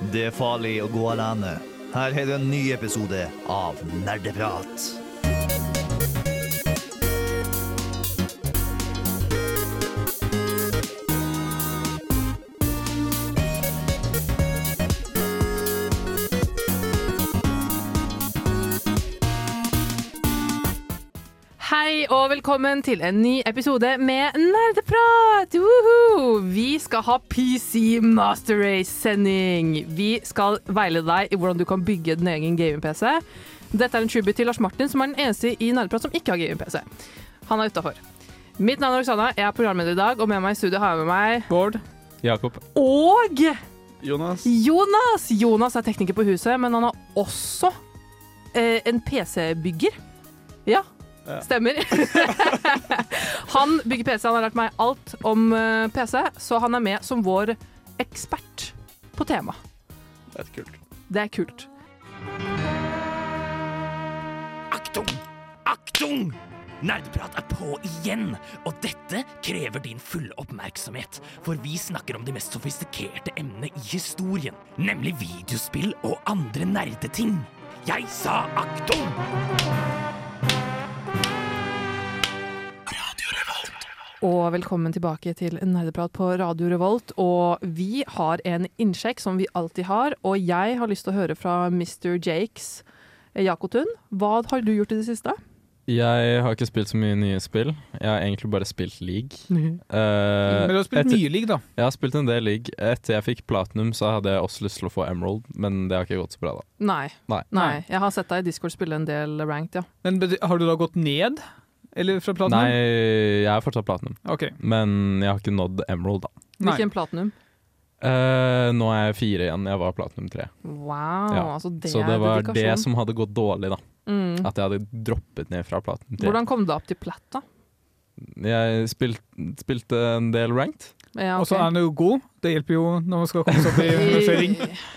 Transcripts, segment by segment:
Det er farlig å gå alene. Her er det en ny episode av Nerdeprat. Velkommen til en ny episode med Nerdeprat! Woohoo! Vi skal ha PC Master Race-sending. Vi skal veilede deg i hvordan du kan bygge din egen gaming-PC. Dette er en tribute til Lars Martin, som er den eneste i Nerdeprat som ikke har gaming-PC. Han er utafor. Mitt navn er Roxana, jeg er programleder i dag, og med meg i studio har jeg med meg Bård. Jakob. Og Jonas. Jonas! Jonas er tekniker på huset, men han er også eh, en PC-bygger. Ja, Ja. stemmer. han bygger PC, han har lært meg alt om eh, PC, så han er med som vår ekspert på tema. Det er kult. Det er kult. Aktung! Aktung! Nerdeprat er på igjen, og dette krever din fulle oppmerksomhet. For vi snakker om de mest sofistikerte emnene i historien, nemlig videospill og andre nerdeting. Jeg sa aktung! Og velkommen tilbake til Nerdeprat på Radio Revolt. Og vi har en innsjekk som vi alltid har, og jeg har lyst til å høre fra Mr. Jakes eh, Jakotun. Hva har du gjort i det siste? Jeg har ikke spilt så mye nye spill. Jeg har egentlig bare spilt league. Men Eh, du har spilt etter- mye league, da. Jeg har spilt en del league. Etter jeg fikk platinum, så hadde jeg også lyst til å få emerald, men det har ikke gått så bra, da. Nei. Nei. Nei. Jeg har sett deg i Discord spille en del ranked, ja. Men har du da gått ned? Eller fra platinum? Nei, jeg er fortsatt platinum, Okay. men jeg har ikke nådd emerald, da. Hvilken platinum? Uh, nå er jeg fire igjen. Jeg var platinum tre. Wow, Ja. altså det Så det var dedikasjon. det som hadde gått dårlig, da. mm. At jeg hadde droppet ned fra platinum tre. Hvordan kom du opp til platt, da? Jeg spilte, spilte en del ranked. Ja, Og så er han jo god. Det hjelper jo når man skal komme seg opp i rangering.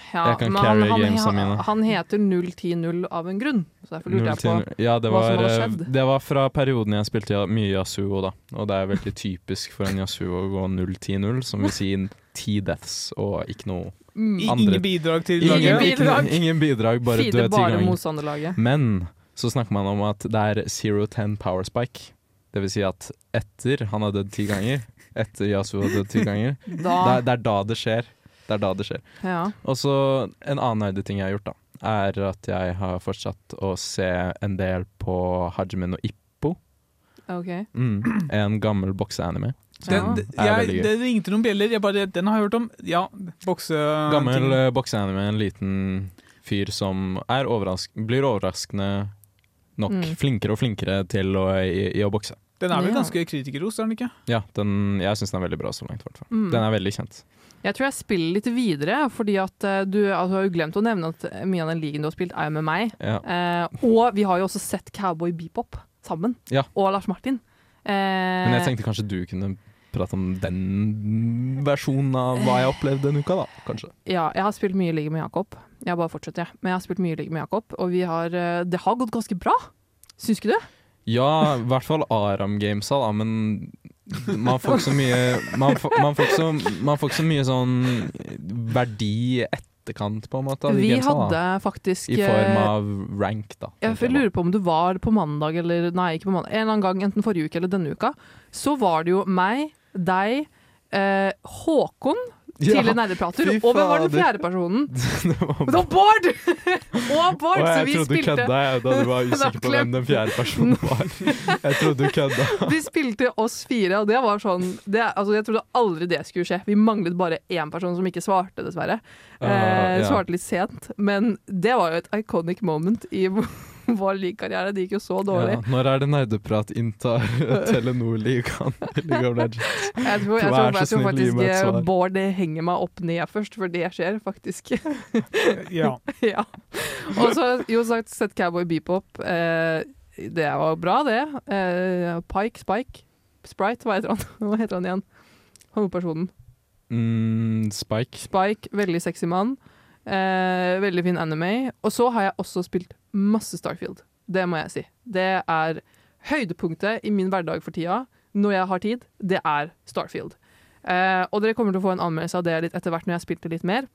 Ja, Jeg kan men carry han, han, gamesa mine. han heter 010-0 av en grunn, så derfor lurte jeg på Ja, var, hva som var, hadde eh, skjedd. det var fra perioden jeg spilte mye Yasuo, da. Og det er veldig typisk for en Yasuo å gå 0-10-0, som vil si 10 deaths og ikke noe mm, Andre- Ingen bidrag til laget. Ingen bidrag. Ingen, bidrag, bare Feeder død ti ganger. Men så snakker man om at det er 0-10 power spike. Det vil si at etter han har dødd ti ganger, etter Yasuo har dødd ti ganger, det Da, er, det er da det skjer. Det er da det skjer. ja. Og så en annen nerdeting jeg har gjort, da, er at jeg har fortsatt å se en del på Hajimen og Ippo. Okay. Mm. En gammel bokseanime. Den, Ja. det, jeg, det ringte noen bjeller. Jeg bare, den har jeg hørt om. Ja, bokse... Gammel uh, bokseanime, en liten fyr som er overrask blir overraskende nok Mm. flinkere og flinkere til å, i, i å bokse. Den er vel Ja. ganske kritikerros, er den ikke? Ja, den, jeg syns den er veldig bra så langt. Mm. Den er veldig kjent. Jeg tror jeg spiller litt videre, fordi at eh, du, altså, du har jo glemt å nevne at mye av den ligaen du har spilt, er jo med meg. Ja. Eh, og vi har jo også sett Cowboy Bebop sammen. Ja. Og Lars Martin. Eh, Men jeg tenkte kanskje du kunne prate om den versjonen av hva jeg opplevde denne uka, da. Kanskje. Ja, jeg har spilt mye ligge med Jakob. Jeg bare fortsetter, jeg. Men jeg har spilt mye ligge med Jakob, og vi har, eh, det har gått ganske bra. Syns ikke du? Ja, i hvert fall Aram-gamesa, da, men man får mye man får, man, får så, man får ikke så mye sånn verdi i etterkant, på en måte, av de Vi gamesa. hadde faktisk I form eh, av rank, da. Jeg lurer på om du var på mandag eller Nei, ikke på mandag. En eller annen gang, enten forrige uke eller denne uka. Så var det jo meg, deg, eh, Håkon, Ja, tidligere nerdeprater, og hvem var den fjerde personen? det var Det var Bård! og Bård, Å, så jeg trodde du spilte kødda, jeg, da du var usikker på hvem den fjerde personen var. Jeg trodde du kødda. Vi spilte oss fire, og det var sånn det, altså, Jeg trodde aldri det skulle skje. Vi manglet bare én person som ikke svarte, dessverre. Uh, Eh. Svarte litt sent. Men det var jo et iconic moment i vår league-karriere. Det gikk jo så dårlig. Ja, når er det nerdeprat inntar Telenor-ligaen? Jeg tror, jeg tror, jeg tror faktisk eh. Bård henger meg opp ned først, for det skjer faktisk. Ja. ja. Og så jo sagt sett Cowboy Beepop. Eh, det var bra, det. Eh, Pike, Spike, Sprite, hva heter han? Hva heter han igjen? Hovedpersonen. Mm, Spike. Spike, veldig sexy mann. Eh, veldig fin anime. Og så har jeg også spilt masse Starfield. Det må jeg si. Det er høydepunktet i min hverdag for tida, når jeg har tid, det er Starfield. Eh, og dere kommer til å få en anmeldelse av det litt etter hvert når jeg har spilt det litt mer.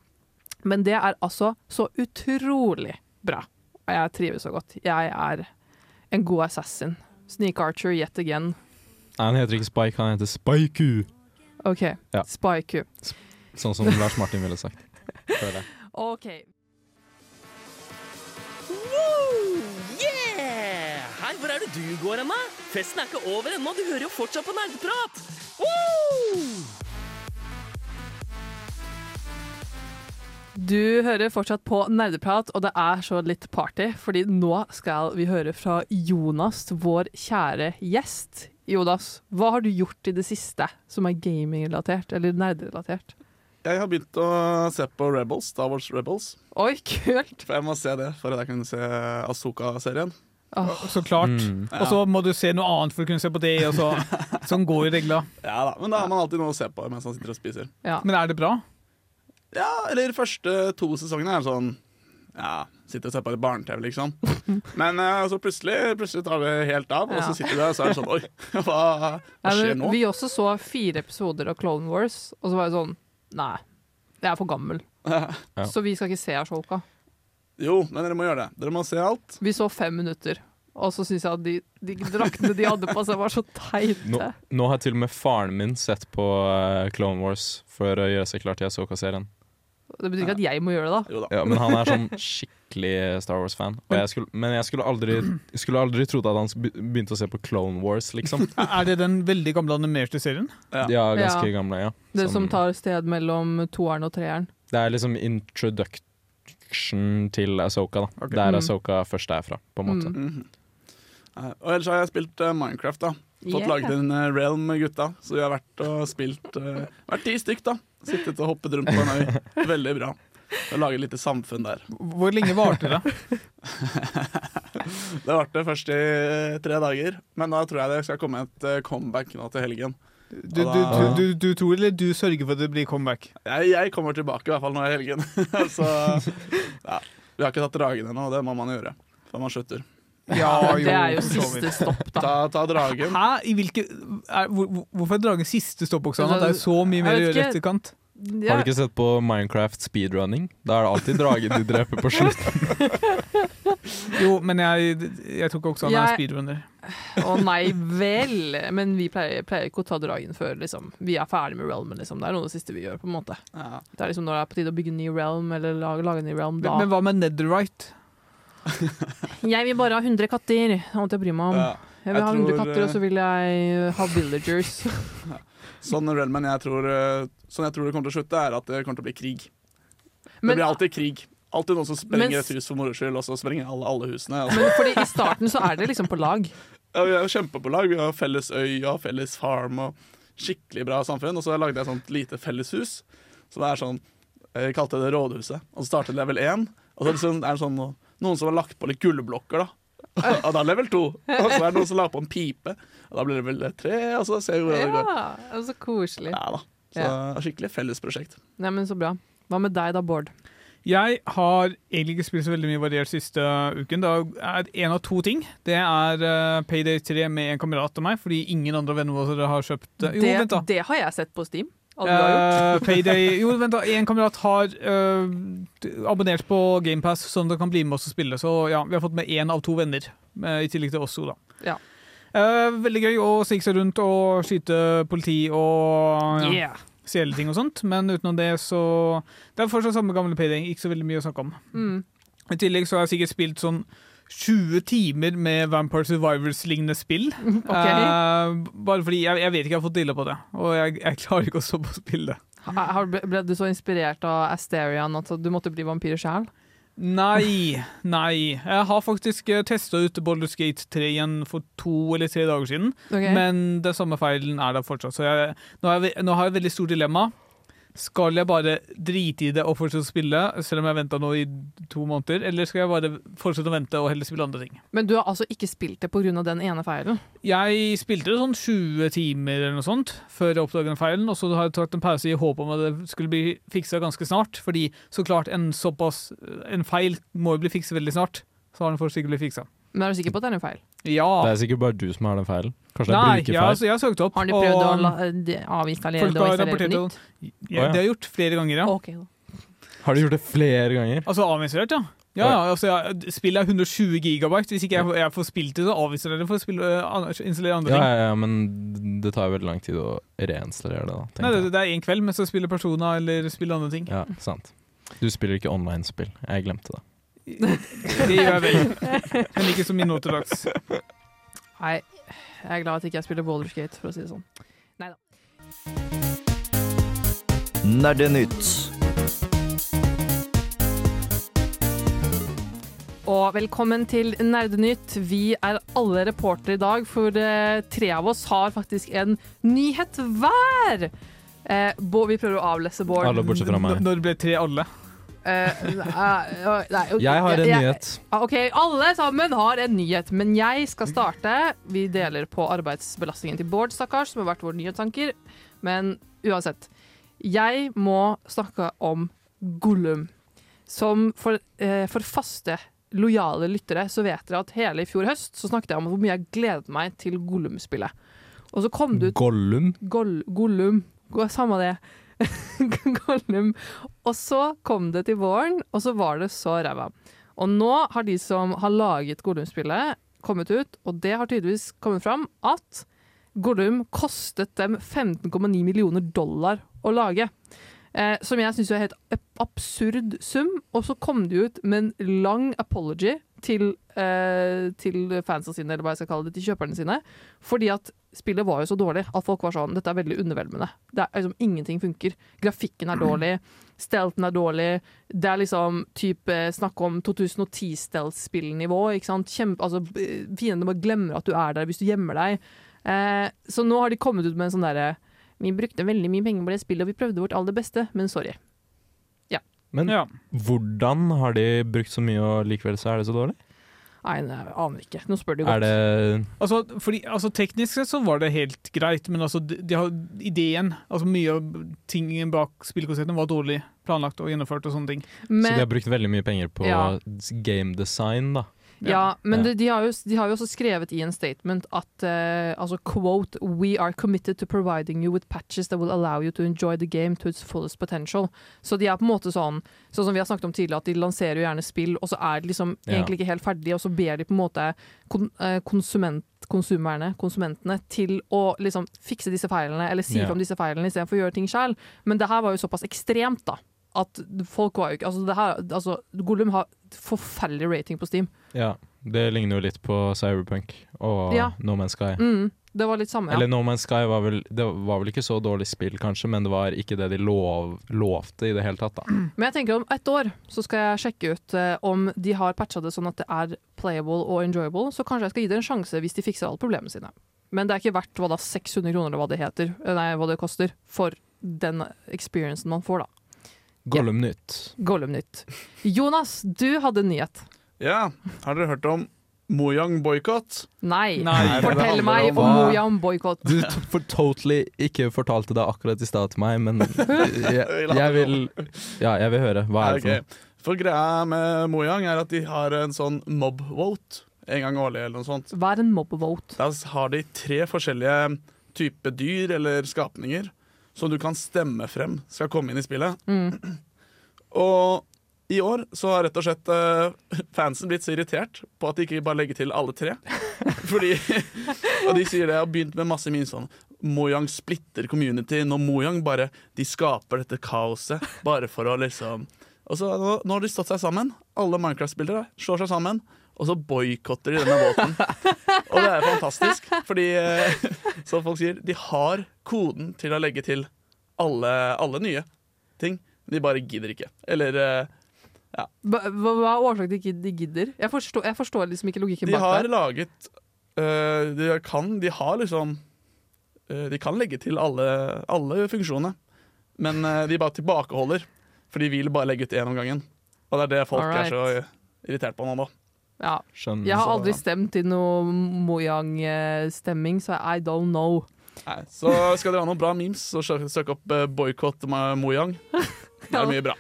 Men det er altså så utrolig bra. Og jeg trives så godt. Jeg er en god assassin. Sneak Archer yet again. Nei, han heter ikke Spike, han heter Spiku. OK. Ja. Spiku. Sånn som Lars Martin ville sagt. Føler. OK. Hvor er det du går hen, da? Festen er ikke over ennå, du hører jo fortsatt på nerdeprat! Woo! Du hører fortsatt på Nerdeprat, og det er så litt party, fordi nå skal vi høre fra Jonas, vår kjære gjest. Jonas, hva har du gjort i det siste som er gaming-relatert, eller nerderelatert? Jeg har begynt å se på Rebels, Star Wars Rebels. Oi, kult! For jeg må se det for at jeg kan se Asoka-serien. Åh, Så klart. Mm. Og så må du se noe annet for å kunne se på det. Og så. Sånn går jo regla. Ja da, Men da har man alltid noe å se på mens man sitter og spiser. ja. Men er det bra? Ja, eller første to sesongene er sånn Ja, sitter og ser på litt barne-TV, liksom. Men uh, så plutselig, plutselig tar det helt av, og Ja. så sitter du der og så er det sånn Oi, hva, hva skjer men nå? Vi også så fire episoder av Clone Wars, og så var det sånn Nei, jeg er for gammel. Ja. Så vi skal ikke se Ashoka. Jo, men dere må gjøre det. Dere må se alt. Vi så fem minutter, og så syns jeg at de, de draktene de hadde på seg, var så teite. Nå, nå har til og med faren min sett på uh, Clone Wars for å gjøre seg klar til Asoka-serien. Det betyr ikke at jeg må gjøre det, da. Jo da. Ja, men han er sånn skikkelig Star Wars-fan. Men jeg skulle aldri, skulle aldri trodd at han begynte å se på Clone Wars, liksom. Er det den veldig gamle animerte serien? Ja. Er ganske Ja. gamle, ja. Det som Som- tar sted mellom toeren og treeren. Det er liksom introduction til Asoka, da. Ok. Der Mm. Asoka først er fra, på en måte. Mm. Mm Og ellers har jeg spilt uh, Minecraft, da. Fått Yeah. laget en uh, realm med gutta. Så vi har vært og spilt uh, Vært ti stykk, da. Sittet og hoppet rundt på en øy. Veldig bra. Og laget et lite samfunn der. Hvor lenge varte det? Det varte først i tre dager, men da tror jeg det skal komme et comeback nå til helgen. Du, du, du, du, du tror eller du sørger for at det blir comeback? Jeg, jeg kommer tilbake i hvert fall nå i helgen. så ja. Vi har ikke tatt dragen ennå, og det må man gjøre før man slutter. Ja, det er jo siste stopp, da. Ta, ta dragen. Hæ? I hvilke, er, hvor, hvor- hvorfor er dragen siste stopp også? Det er jo så mye mer mer gjøre i etterkant. Ja, Har du ikke sett på Minecraft speedrunning? Da er det alltid dragen du dreper på slutten. Jo, men jeg, jeg ikke også han er Jeg- speedrunner. Å nei vel. Men vi pleier, pleier ikke å ta dragen før liksom, vi er ferdig med realmen. Liksom. Det er noe av det siste vi gjør. på en måte Ja. Det er liksom Når det er på tide å bygge en ny realm, eller lage, lage en ny realm, Men, da men hva med Netherite? Jeg vil bare ha 100 katter. Det er alt jeg bryr meg om. Ja. Jeg vil jeg ha 100 tror, katter, og så vil jeg ha villagers. Sånn realmen jeg tror eh, Sånn jeg tror det kommer til å slutte, er at det kommer til å bli krig. Det Men, blir alltid krig. Alltid noen som sprenger Mens... et hus for moro skyld, og så sprenger alle, alle husene. Altså. men fordi i starten så er det liksom på lag. Ja, vi er jo kjempe på lag. Vi har felles øy og felles farm og skikkelig bra samfunn. Og så lagde jeg et sånt lite felleshus det er sånn Jeg kalte det Rådhuset. Og så startet level 1. Og så er det sånn noen som har lagt på litt gullblokker, da. Og da er level 2. Og så er det noen som la på en pipe. Og da blir det level 3, og så ser vi hvordan det går. Ja, er så koselig. Ja da. Så skikkelig fellesprosjekt. Neimen, Så bra. Hva med deg da, Bård? Jeg har egentlig ikke spilt så veldig mye variert siste uken. Det er en av to ting. Det er eh, Payday 3 med en kamerat av meg, fordi ingen andre venner av dere har kjøpt det. Jo, det, vent da. det har jeg sett på Steam. Uh, Payday Jo, vent da. En kamerat har eh, abonnert på GamePass, sånn at han kan bli med oss og spille. Så ja, vi har fått med én av to venner, i tillegg til oss to, da. Ja. Veldig gøy å snike seg rundt og skyte politi og ja, Yeah. Stjele ting og sånt, men utenom det så Det er fortsatt samme gamle PD. ikke så veldig mye å snakke om. Mm. I tillegg så har jeg sikkert spilt sånn 20 timer med Vampire Survivors-lignende spill. Okay. Eh, bare fordi jeg, jeg vet ikke jeg har fått dilla på det, og jeg, jeg klarer ikke å stå på å spille det. Ble du så inspirert av Asterion at du måtte bli vampyr sjøl? Nei, nei. Jeg har faktisk testa ut Baldur's Gate 3 igjen for to eller tre dager siden, men den samme feilen er der fortsatt. Så jeg, nå, har jeg, nå har jeg et veldig stort dilemma. Skal jeg bare drite i det og fortsette å spille, selv om jeg har venta nå i to måneder, eller skal jeg bare fortsette å vente og heller spille andre ting? Men du har altså ikke spilt det pga. den ene feilen? Jeg spilte det sånn 20 timer eller noe sånt før jeg oppdaget den feilen, og så har jeg tatt en pause i håp om at det skulle bli fiksa ganske snart, fordi så klart en såpass En feil må jo bli fikset veldig snart, så har den for sikkert blitt fiksa. Men er du sikker på at det er en feil? Ja. Det er sikkert bare du som har den feilen. Kanskje det er Nei, ja, altså, jeg har søkt opp. Har de prøvd å la, de, avinstallere folk det og har installere rapportert på om nytt? ja, Det har jeg gjort flere ganger, ja. Ok, da. Har du gjort det flere ganger? Altså avinstallert, ja. Ja, ja, altså, ja, Spillet er 120 gigabyte. Hvis ikke jeg, jeg får spilt det, så avinnstallerer jeg det for å spille, uh, installere andre Ja, ting. ja, ja, men det tar jo veldig lang tid å reinstallere det, da. Nei, tenker det, det er én kveld, men så spiller Persona eller spiller andre ting. Ja, sant. Du spiller ikke online-spill. Jeg glemte det. Det gjør jeg vel. Men ikke så mye nå til dags. Nei, jeg er glad at ikke jeg spiller Baldur's Gate, for å si det sånn. Nei da. Nerdenytt. Og velkommen til Nerdenytt. Vi er alle reportere i dag, for eh, tre av oss har faktisk en nyhet hver. Eh, Bård, vi prøver å avlese Bård. Alle bortsett fra meg. Når det ble tre alle. Eh, nei, Jeg har en nyhet. OK, alle sammen har en nyhet, men jeg skal starte. Vi deler på arbeidsbelastningen til Bård, stakkars, som har vært vår nyhetsanker. Men uansett. Jeg må snakke om Gollum. Som for, eh, for faste, lojale lyttere så vet dere at hele i fjor høst så snakket jeg om hvor mye jeg gledet meg til Gollum-spillet. Og så kom det ut Gollum. Goll, Gollum. Samme det. Og så kom det til våren, og så var det så ræva. Og nå har de som har laget Gollum-spillet, kommet ut, og det har tydeligvis kommet fram at Gollum kostet dem 15,9 millioner dollar å lage. Eh, som jeg syns er helt absurd sum. Og så kom de ut med en lang apology til, eh, til fansa sine, eller hva jeg skal kalle det, til kjøperne sine. Fordi at spillet var jo så dårlig at folk var sånn Dette er veldig undervelmende. Det er liksom Ingenting funker. Grafikken er dårlig. Stelten er dårlig. Det er liksom type snakk om 2010-stelt-spillnivå. ikke altså, Fiendene bare glemmer at du er der hvis du gjemmer deg. Eh, så nå har de kommet ut med en sånn derre Vi brukte veldig mye penger på det spillet, og vi prøvde vårt aller beste, men sorry. Men Ja. hvordan har de brukt så mye, og likevel så er det så dårlig? Nei, jeg aner ikke. Nå spør du Er godt. det Altså, fordi, altså Teknisk sett så var det helt greit, men altså, de, de har, ideen altså Mye av tingen bak spillkonseptet var dårlig planlagt og gjennomført. og sånne ting. Så de har brukt veldig mye penger på Ja. game design, da. Ja, men det, de, har jo, de har jo også skrevet i en statement at uh, altså, quote, We are committed to providing you with patches that will allow you to enjoy the game to its fullest potential. Så de er på en måte sånn Sånn som vi har snakket om tidligere, at de lanserer jo gjerne spill, og så er de liksom Ja. egentlig ikke helt ferdige, og så ber de på en måte kon, eh, konsument, konsumentene, til å liksom fikse disse feilene, eller si Ja. fra om disse feilene istedenfor å gjøre ting sjøl. Men det her var jo såpass ekstremt, da. At folk var jo ikke Altså, det her, altså Gollum har forferdelig rating på Steam. Ja, Det ligner jo litt på Cyberpunk og Ja. No Man's Sky. Mm, det var litt samme, ja. Eller No Man's Sky var vel, det var vel ikke så dårlig spill, kanskje, men det var ikke det de lov, lovte i det hele tatt. da. Men jeg tenker om ett år så skal jeg sjekke ut eh, om de har patcha det sånn at det er playable og enjoyable. Så kanskje jeg skal gi det en sjanse hvis de fikser alle problemene sine. Men det er ikke verdt hva da, 600 kroner eller hva det heter, eh, nei, hva det koster, for den experiencen man får, da. Gollum nytt. Gollum-nytt. Jonas, du hadde en nyhet. Ja, har dere hørt om Mojang boikott? Nei. Nei, Fortell meg om om Mojang boikott. Du for totally ikke fortalte det akkurat i stad til meg, men jeg, jeg vil Ja, jeg vil høre. Hva er det for noe? For greia med Mojang er at de har en sånn mob vote en gang årlig eller noe sånt. Hva er en mob-vote? Da har de tre forskjellige typer dyr eller skapninger som du kan stemme frem skal komme inn i spillet. Mm. Og i år så har rett og slett uh, fansen blitt så irritert på at de ikke bare legger til alle tre. Fordi Og de sier det og begynt med masse mye sånn Mojang splitter community. Når Mojang bare De skaper dette kaoset bare for å liksom Og så nå, nå har de stått seg sammen. Alle Minecraft-spillere slår seg sammen. Og så boikotter de denne båten. Og det er fantastisk, fordi eh, som folk sier, de har koden til å legge til alle, alle nye ting. De bare gidder ikke. Eller ja. Hva, er årsaken til ikke de gidder? Jeg forstår, jeg forstår liksom ikke logikken De bak har der. laget øh, de, kan, de har liksom øh, De kan legge til alle, alle funksjonene, men øh, de bare tilbakeholder. For de vil bare legge ut én om gangen. Og det er det folk Alright. er så irritert på nå. nå. Ja. Skjønner. Jeg har Så- aldri stemt i noe Mojang-stemming, så I don't know. Nei, så skal dere ha noen bra memes, så søk, opp uh, boikott Mojang. Det er mye bra.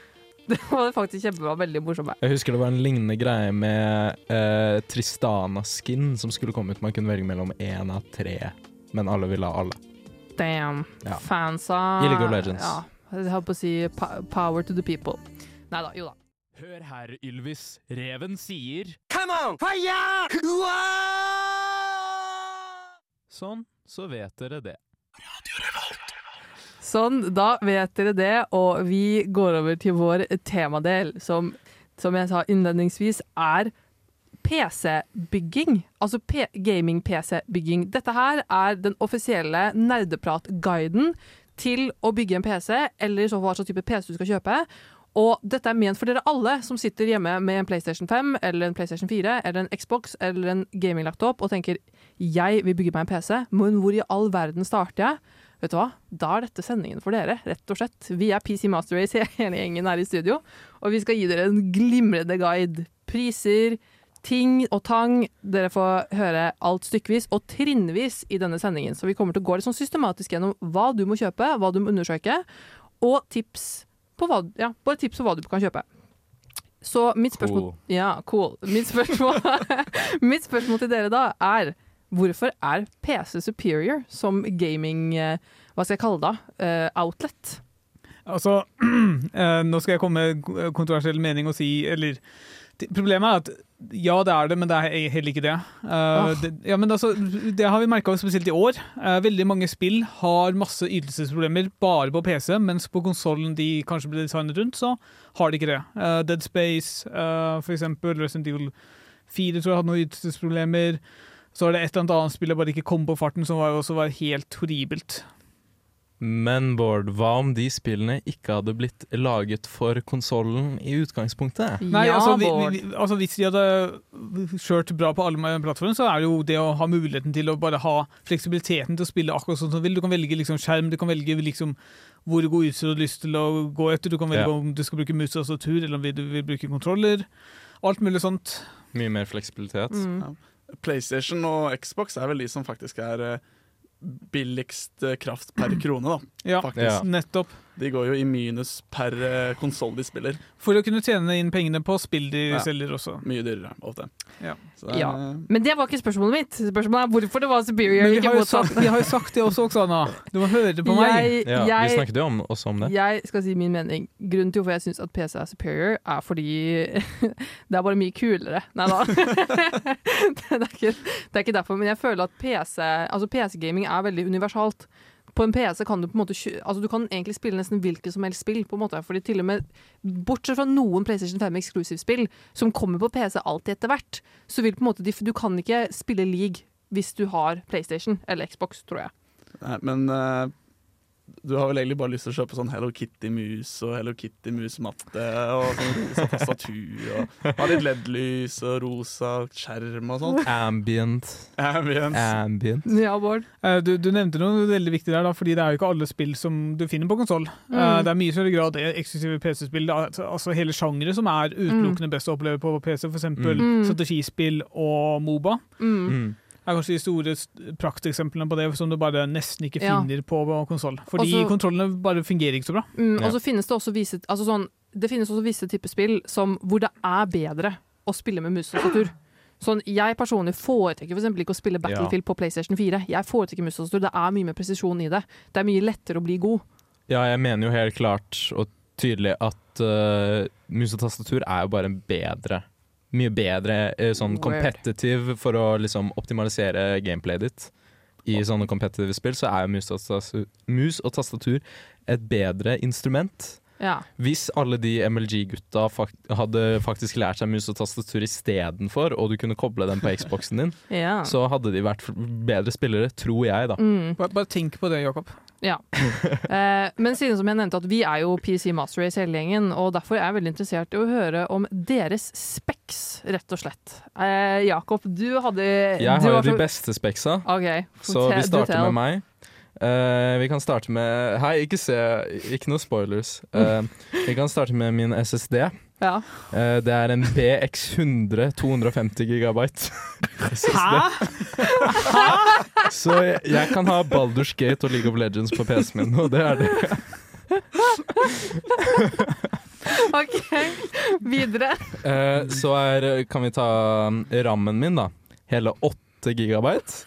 Det var faktisk kjempebra. Veldig morsomt. Jeg husker det var en lignende greie med uh, Tristana-skin som skulle komme ut. Man kunne velge mellom én av tre, men alle ville ha alle. Damn. Ja. Fansa av Illegal Legends. Ja, jeg holdt på å si power to the people. Nei da, jo da. Hør her, Ylvis. Reven sier Come on! Fire! Sånn, så vet dere det. Sånn, da vet dere det, og vi går over til vår temadel, som, som jeg sa innledningsvis, er PC-bygging. Altså gaming-PC-bygging. Dette her er den offisielle nerdeprat-guiden til å bygge en PC, eller i så fall hva slags type PC du skal kjøpe. Og dette er ment for dere alle som sitter hjemme med en PlayStation 5 eller en PlayStation 4 eller en Xbox eller en gaming-laptop og tenker 'jeg vil bygge meg en PC', men hvor i all verden starter jeg? Vet du hva? Da er dette sendingen for dere, rett og slett. Vi er PC Master Race hele gjengen her i studio, og vi skal gi dere en glimrende guide. Priser, ting og tang. Dere får høre alt stykkevis og trinnvis i denne sendingen. Så vi kommer til å gå litt sånn systematisk gjennom hva du må kjøpe, hva du må undersøke, og tips på hva, ja, bare tips på hva du kan kjøpe. Så mitt spørsmål Cool. Ja, cool. Mitt spørsmål, mitt spørsmål til dere da er Hvorfor er PC superior som gaming eh, Hva skal jeg kalle det? Eh, outlet? Altså, eh, nå skal jeg komme med kontroversiell mening og si Eller Problemet er at ja, det er det, men det er heller ikke det. Uh, oh. det, ja, men altså, det har vi merka spesielt i år. Uh, veldig mange spill har masse ytelsesproblemer bare på PC, mens på konsollen de kanskje ble designet rundt, så har de ikke det. Uh, Dead Space, for eksempel, Resident Evil 4 tror jeg hadde noen ytelsesproblemer. Så er det et eller annet annet spill jeg bare ikke kom på farten, som var, også var helt horribelt. Men Bård, hva om de spillene ikke hadde blitt laget for konsollen i utgangspunktet? Nei, ja, altså, vi, vi, altså Hvis de hadde kjørt bra på alle plattformer, så er det jo det å ha muligheten til å bare ha fleksibiliteten til å spille akkurat sånn som du vil. Du kan velge liksom skjerm, du kan velge liksom hvor god utstyr du har lyst til å gå etter. Du kan velge Ja. om du skal bruke mus og Tur, eller om du vil bruke kontroller. Alt mulig sånt. Mye mer fleksibilitet. Mm. PlayStation og Xbox er vel de som faktisk er eh, billigst eh, kraft per krone, da. Ja, Faktisk. Ja. nettopp. De går jo i minus per uh, konsoll de spiller. For å kunne tjene inn pengene på spill de Ja. selger også. Mye dyrere ofte. Ja. Så det er, Ja. Men det var ikke spørsmålet mitt. Spørsmålet er hvorfor det var superior. Men vi ikke har, jo sagt, vi har jo sagt det også, Oksana. Du må høre på meg. Jeg, Ja, vi snakket jo om, også om det. jeg skal si min mening. Grunnen til hvorfor jeg syns at PC er superior, er fordi det er bare mye kulere. Nei da. det, er ikke, det er ikke derfor. Men jeg føler at PC Altså PC-gaming er veldig universalt. På en PC kan du på en måte Altså du kan egentlig spille nesten hvilket som helst spill. på en måte Fordi til og med Bortsett fra noen PlayStation 5 Exclusive-spill som kommer på PC alltid etter hvert, så vil på en måte de, Du kan ikke spille league hvis du har PlayStation eller Xbox, tror jeg. Nei, men eh, du har vel egentlig bare lyst til å kjøpe sånn Hello Kitty-mus og Hello Kitty-mus-matte og sånn rosa tastatur og ha litt LED-lys og rosa skjerm og sånn. Ambient. Ambient. Ambient. Ja, Bård. Eh, Du, du nevnte noe veldig viktig der, da, fordi det er jo ikke alle spill som du finner på konsoll. Mm. Det er mye større grad eksklusive PC-spill, altså, altså hele sjangere som er utelukkende best å oppleve på PC, f.eks. Mm. strategispill og Moba. Mm. Er kanskje de store prakteksemplene på det som du bare nesten ikke Ja. finner på konsoll. Fordi Også- kontrollene bare fungerer ikke så bra. Mm, Ja. Og så finnes det også visse altså sånn, Det finnes også visse typer spill som, hvor det er bedre å spille med mus og tastatur. Sånn, jeg personlig foretrekker for ikke å spille Battlefield på PlayStation 4. Jeg foretrekker mus og tastatur. Det er mye mer presisjon i det. Det er mye lettere å bli god. Ja, jeg mener jo helt klart og tydelig at uh, mus og tastatur er jo bare en bedre Mye bedre eh, sånn competitive for å liksom optimalisere gameplayet ditt. I sånne competitive spill så er jo mus og, tastatur, mus og tastatur et bedre instrument. Ja. Hvis alle de MLG-gutta fakt hadde faktisk lært seg mus og tastatur istedenfor, og du kunne koble dem på Xboxen din, ja. så hadde de vært bedre spillere, tror jeg, da. Mm, Bare, bare tenk på det, Jakob. Ja. eh, men siden som jeg nevnte at vi er jo PC Master Race hele gjengen, og derfor er jeg veldig interessert i å høre om deres speks, rett og slett. Eh, Jakob, du hadde Jeg har jo de beste speksa. okay, Så vi starter med meg. Eh, vi kan starte med Hei, ikke se Ikke noe spoilers. Eh, vi kan starte med min SSD. Ja. Eh, det er en BX100 250 gigabyte. Hæ? Så jeg, jeg kan ha Baldur's Gate og League of Legends på PC-en min, og det er det. OK, videre. Eh, så er, kan vi ta um, rammen min, da. Hele 8 gigabyte.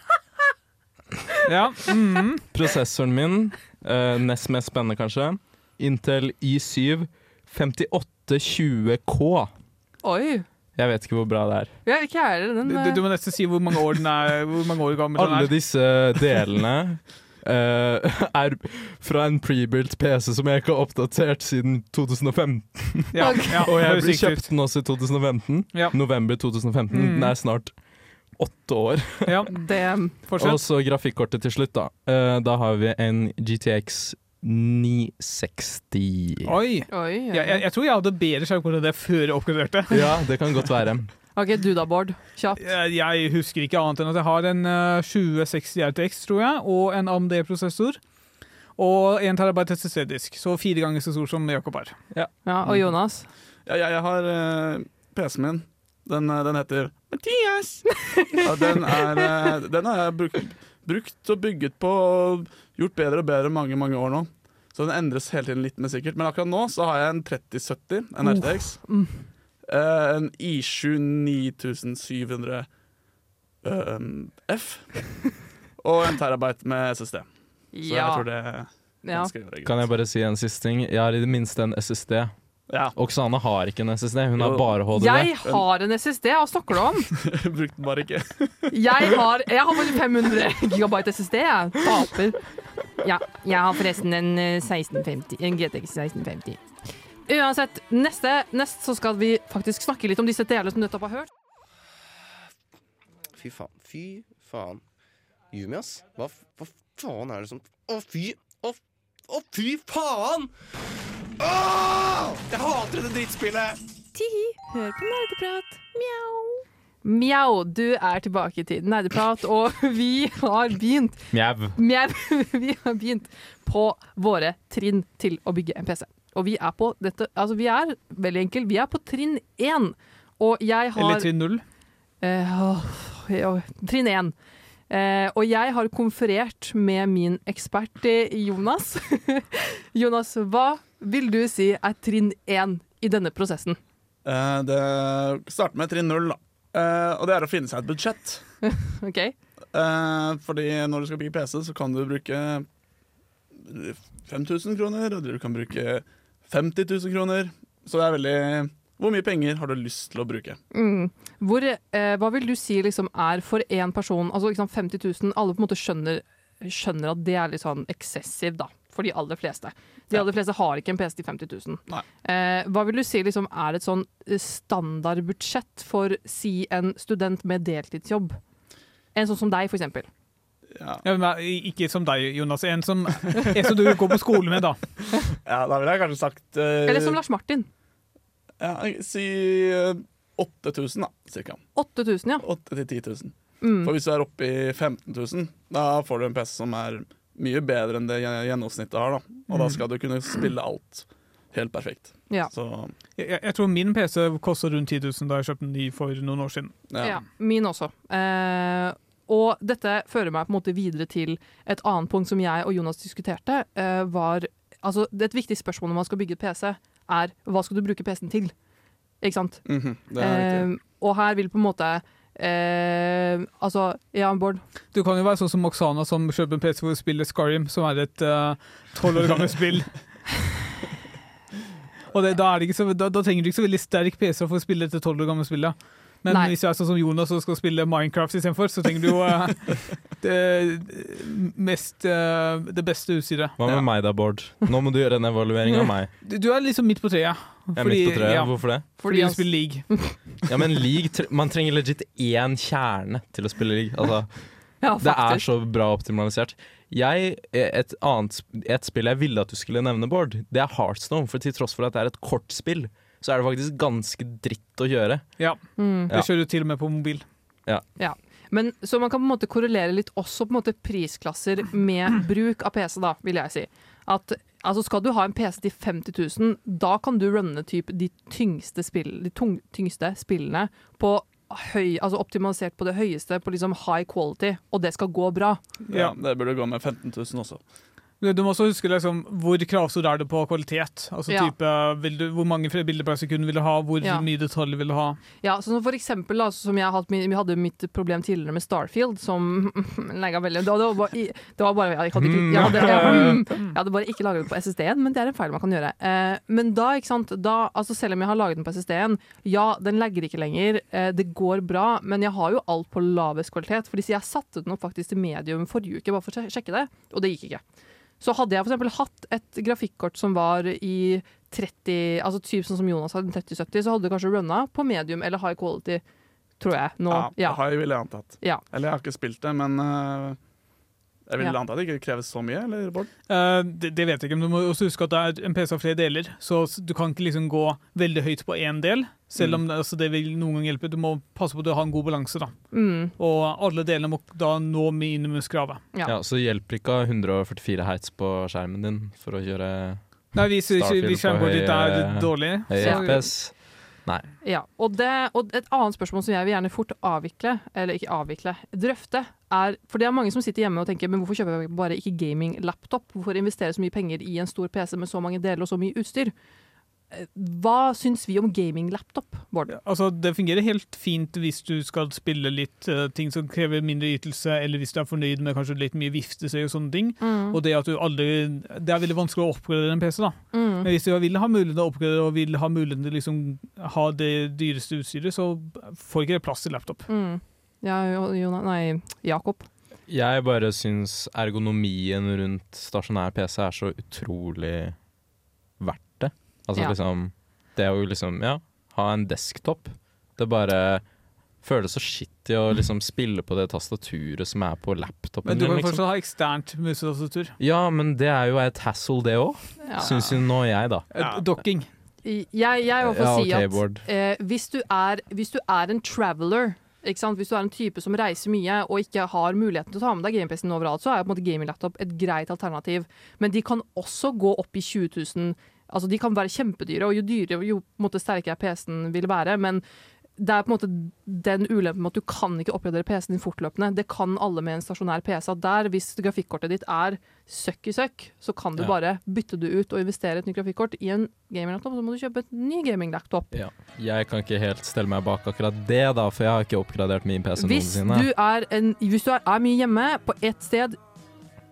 Ja. Mm. Prosessoren min, uh, nest mest spennende kanskje, Intel i7 5820K. Oi. Jeg vet ikke hvor bra det er. Ja, ikke jeg heller. Den, Du, eh, du må nesten si hvor mange år den er Hvor mange år gammel den Alle er. disse delene uh, er fra en prebuilt PC som jeg ikke har oppdatert siden 2015. Ja, ja, Og jeg ble kjøpt den også i 2015. Ja. November 2015. Mm. Den er snart åtte år. Ja, det. Og så grafikkortet til slutt, da. Uh, da har vi en GTX 960. Oi. oi. Jeg, jeg, jeg tror jeg hadde bedre skjermkort enn det før jeg oppgraderte. Ja, det kan godt være. OK, du da, Bård. Kjapt. Jeg, jeg husker ikke annet enn at jeg har en uh, 2060 RTX, tror jeg, og en AMD-prosessor. Og 1 terabyte SSD-disk, så fire ganger så stor som Jakob er. Ja, og Jonas. Ja, jeg, jeg har uh, PC-en min. Den, eh, den heter Mathias. Ja, den, er, eh, den har jeg brukt, brukt og bygget på og gjort bedre og bedre mange mange år nå. Så den endres hele tiden litt, men sikkert. Men akkurat nå så har jeg en 3070, en Oh. RTX. Mm. Uh, en I7 9700 uh, F. Og en terabyte med SSD. Så jeg tror det ja. Kan jeg bare si en siste ting? Jeg har i det minste en SSD. Ja, Oksane har ikke en SSD, hun har bare HDD. Jeg har en SSD, hva snakker du om? Brukte den bare ikke. Jeg har, jeg har bare 500 gigabyte SSD, jeg. Taper. Ja, jeg har forresten en eh, 1650, en GTX 1650. Uansett, neste, nest så skal vi faktisk snakke litt om disse delene som du nettopp har hørt. Fy faen. Fy faen. Jumias, ass. Hva, hva faen er det som Å, fy Å, å fy faen! Åh! Jeg hater dette drittspillet! Tihi, hør på nerdeprat. Mjau. Mjau, du er tilbake til nerdeprat, og vi har begynt Mjau. Mjau. Vi har begynt på våre trinn til å bygge en PC. Og vi er på dette Altså, vi er veldig enkelt. Vi er på trinn én. Og jeg har Eller trinn null. Eh, åh, ja, trinn én. Eh, og jeg har konferert med min ekspert eh, Jonas. Jonas, hva vil du si er trinn én i denne prosessen? Eh, det starter med trinn null, da. Eh, og det er å finne seg et budsjett. OK? Eh, fordi når du skal bygge PC, så kan du bruke 5000 kroner, og du kan bruke 50 000 kroner. Så det er veldig Hvor mye penger har du lyst til å bruke? Mm. Hvor, eh, hva vil du si liksom er for én person altså liksom 50 000 Alle på en måte skjønner, skjønner at det er litt sånn excessive, da. For de aller fleste. De Ja. aller fleste har ikke en PC til 50 000. Eh, hva vil du si liksom er et sånn standardbudsjett for si en student med deltidsjobb? En sånn som deg, for eksempel. Ja, Ja, men, eh, ikke som deg, Jonas. En som, en som du går på skole med, da. ja da ville jeg kanskje sagt uh... Eller som Lars Martin. Ja, Si eh, 8000, da, cirka. 8000, ja. 8 til 10 000. Mm. For hvis du er oppe i 15 000, da får du en PC som er mye bedre enn det gjennomsnittet har. da Og da skal du kunne spille alt helt perfekt. Ja. Så Jeg, jeg tror min PC koster rundt 10 000 da jeg kjøpte den ny for noen år siden. ja. Ja, min også. Eh, og dette fører meg på en måte videre til et annet punkt som jeg og Jonas diskuterte. Eh, var, altså, det er et viktig spørsmål når man skal bygge et PC, er hva skal du bruke PC-en til? Ikke sant? Mhm, det er. Eh, og her vil på en måte eh, Altså, ja, Bård. Du kan jo være sånn som Oksana, som kjøper en PC for å spille Skyrim, som er et tolv år gammelt spill. Og det, da, er det ikke så, da, da trenger du ikke så veldig sterk PC for å spille dette tolv år gamle spillet. Men Nei. hvis jeg er sånn som Jonas og skal spille Minecraft istedenfor, så trenger du jo uh, det, mest, uh, det beste utstyret. Hva med Ja. meg da, Bård? Nå må du gjøre en evaluering av meg. Du, du er liksom midt på treet. Jeg er midt på treet. ja, Hvorfor det? fordi du spiller league. Ja, men league, Man trenger legit én kjerne til å spille league. Altså, Ja, det er så bra optimalisert. Jeg, et annet et spill jeg ville at du skulle nevne, Bård, det er Heartstone. For til tross for at det er et kortspill, så er det faktisk ganske dritt å kjøre. Ja, Mm. det kjører du til og med på mobil. Ja, Men, så man kan på en måte korrelere litt også på en måte prisklasser med bruk av PC, da, vil jeg si. At altså Skal du ha en PC til 50 000, da kan du runne typ de tyngste, spill, de tung, tyngste spillene på høy, altså optimalisert på det høyeste, på liksom high quality, og det skal gå bra. Ja, det burde gå med 15 000 også. Du må også huske liksom, hvor kravstor er det på kvalitet. Altså Ja. type, vil du, Hvor mange bilder per sekund vil du ha, hvor Ja. mye detalj vil du ha. Ja, sånn for eksempel, da, som jeg hadde, vi hadde mitt problem tidligere med Starfield, som legger veldig det var, det var bare, det var bare jeg, hadde ikke, jeg, hadde, jeg, jeg hadde bare ikke laget det på SSD-en, men det er en feil man kan gjøre. Eh, men da, ikke sant, da, altså selv om jeg har laget den på SSD-en, ja, den legger ikke lenger, eh, det går bra, men jeg har jo alt på lavest kvalitet. Fordi jeg satte den opp faktisk til medium forrige uke, bare for å sjekke det, og det gikk ikke. Så hadde jeg eksempel hatt et grafikkort som var i 30, altså typ sånn som Jonas hadde, 3070, så hadde det kanskje runna på medium eller high quality, tror jeg. Nå, Ja, ja. High ville jeg antatt. Ja. Eller jeg har ikke spilt det, men eh, jeg vil Ja. anta at det ikke kreves så mye, eller Bård? Uh, det, det vet jeg ikke, men du må også huske at det er en PC av flere deler, så du kan ikke liksom gå veldig høyt på én del, selv om det, altså, det vil noen gang hjelpe. Du må passe på at du har en god balanse, da. Mm, Og alle delene må da nå minimumskravet. Ja. Ja, så hjelper ikke 144 heits på skjermen din for å kjøre Nei, hvis, hvis, Starfield hvis på skjermkortet ditt er dårlig, høy Ja. FPS. Nei. ja. Og, det, og et annet spørsmål som jeg vil gjerne fort avvikle, eller ikke avvikle, drøfte, er For det er mange som sitter hjemme og tenker men hvorfor kjøper jeg bare ikke gaming-laptop? Hvorfor investere så mye penger i en stor PC med så mange deler og så mye utstyr? Hva syns vi om gaming-laptop, Bård? Altså, Det fungerer helt fint hvis du skal spille litt uh, ting som krever mindre ytelse, eller hvis du er fornøyd med kanskje litt mye viftesøy og sånne ting. Mm. Og det at du aldri Det er veldig vanskelig å oppgradere en PC, da. Mm. Men hvis du vil ha muligheten til å oppgradere og vil ha muligheten til liksom ha det dyreste utstyret, så får ikke det plass til laptop. Mm. Ja, Jo- Jonas Nei, Jakob. Jeg bare syns ergonomien rundt stasjonær PC er så utrolig verdt. Altså Ja. liksom Det å liksom, ja, ha en desktop. Det bare føles så shitty å liksom spille på det tastaturet som er på laptopen Men du kan Liksom. fortsatt ha eksternt musetastatur. Ja, men det er jo et hassle, det òg, Ja. syns jo nå jeg, da. Eh, Ja. Dokking. Jeg, jeg vil få Ja, si okay, at eh, hvis, du er, hvis du er en traveler ikke sant? Hvis du er en type som reiser mye og ikke har muligheten til å ta med deg gaming-PC-en overalt, så er på en måte gaming-laptop et greit alternativ. Men de kan også gå opp i 20 000. Altså, de kan være kjempedyre, og jo dyrere, jo måte, sterkere PC-en vil være. Men det er på en måte den ulempen med at du kan ikke oppgradere PC-en din fortløpende. Det kan alle med en stasjonær PC. At der, hvis grafikkortet ditt er søkk i søkk, så kan du Ja. bare bytte det ut og investere et nytt grafikkort. I en gaming-laptop så må du kjøpe et ny gaming-laptop. Ja. Jeg kan ikke helt stelle meg bak akkurat det, da, for jeg har ikke oppgradert min PC Hvis noensinne. du er, en, hvis du er, er mye hjemme på ett sted,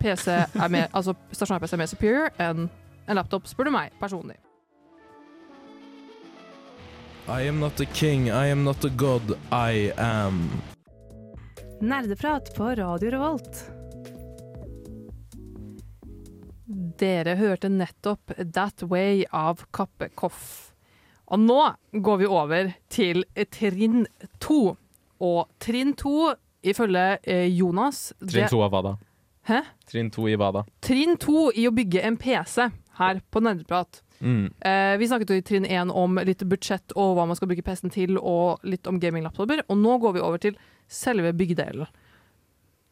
PC er mer, altså stasjonær PC er mer superior enn en laptop, spør du meg personlig. I am not a king, I am not a god, I am. Nerdeprat på Radio Revolt. Dere hørte nettopp That Way av Kappekoff. Og nå går vi over til trinn to. Og trinn to, ifølge eh, Jonas Trinn to av hva da? Hæ? Trinn to i hva da? Trinn to i å bygge en PC her på Nerdeprat. Mm. Eh, vi snakket jo i trinn én om litt budsjett og hva man skal bruke PC-en til, og litt om gaming-laptoper. Og nå går vi over til selve byggedelen.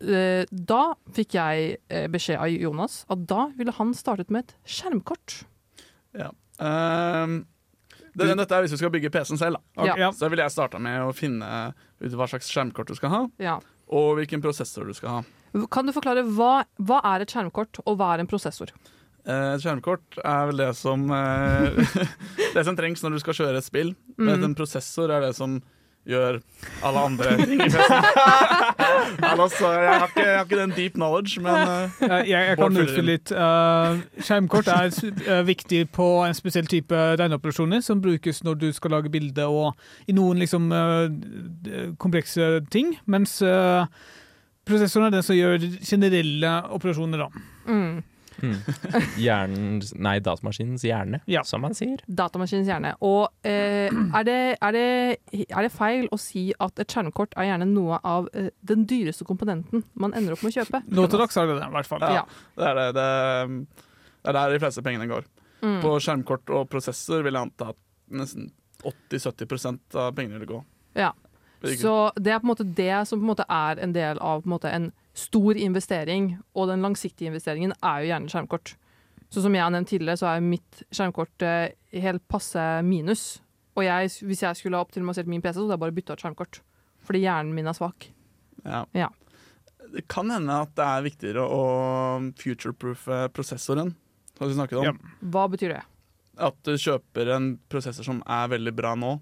Eh, da fikk jeg eh, beskjed av Jonas at da ville han startet med et skjermkort. Ehm, det, dette er hvis du skal bygge PC-en selv. Da. Ok, Ja. ja. Så ville jeg starta med å finne ut hva slags skjermkort du skal ha, Ja. og hvilken prosessor du skal ha. Kan du forklare hva, hva er et skjermkort, og hva er en prosessor? Eh, Et skjermkort er vel det som eh, Det som trengs når du skal kjøre et spill. Men Mm. en prosessor er det som gjør alle andre ting i PC-en. altså, jeg, har ikke, jeg har ikke den deep knowledge, men Eh, Jeg, jeg kan utfylle litt. Uh, skjermkort er uh, viktig på en spesiell type regneoperasjoner som brukes når du skal lage bilde og i noen liksom komplekse ting, mens uh, prosessoren er den som gjør generelle operasjoner. da. Mm. Mm. Hjernen Nei, datamaskinens hjerne, Ja. som man sier. Datamaskinens hjerne. Og eh, er, det, er, det, er det feil å si at et skjermkort er gjerne noe av eh, den dyreste komponenten man ender opp med å kjøpe? Nå til dags er det det, i hvert fall. Ja. Ja. det er det. Det, det er der de fleste pengene går. Mm. På skjermkort og prosessor vil jeg anta at nesten 80-70% av pengene vil gå. Ja. Så det er på en måte det som på en måte er en del av på en, måte en stor investering, og den langsiktige investeringen er jo gjerne skjermkort. Så som jeg har nevnt tidligere, så er mitt skjermkort eh, helt passe minus. Og jeg, hvis jeg skulle ha optimalisert min PC, så hadde jeg bare bytta ut skjermkort. Fordi hjernen min er svak. Ja. Ja. det kan hende at det er viktigere å future-proofe prosessoren, som vi snakket om. Ja. Hva betyr det? At du kjøper en prosessor som er veldig bra nå,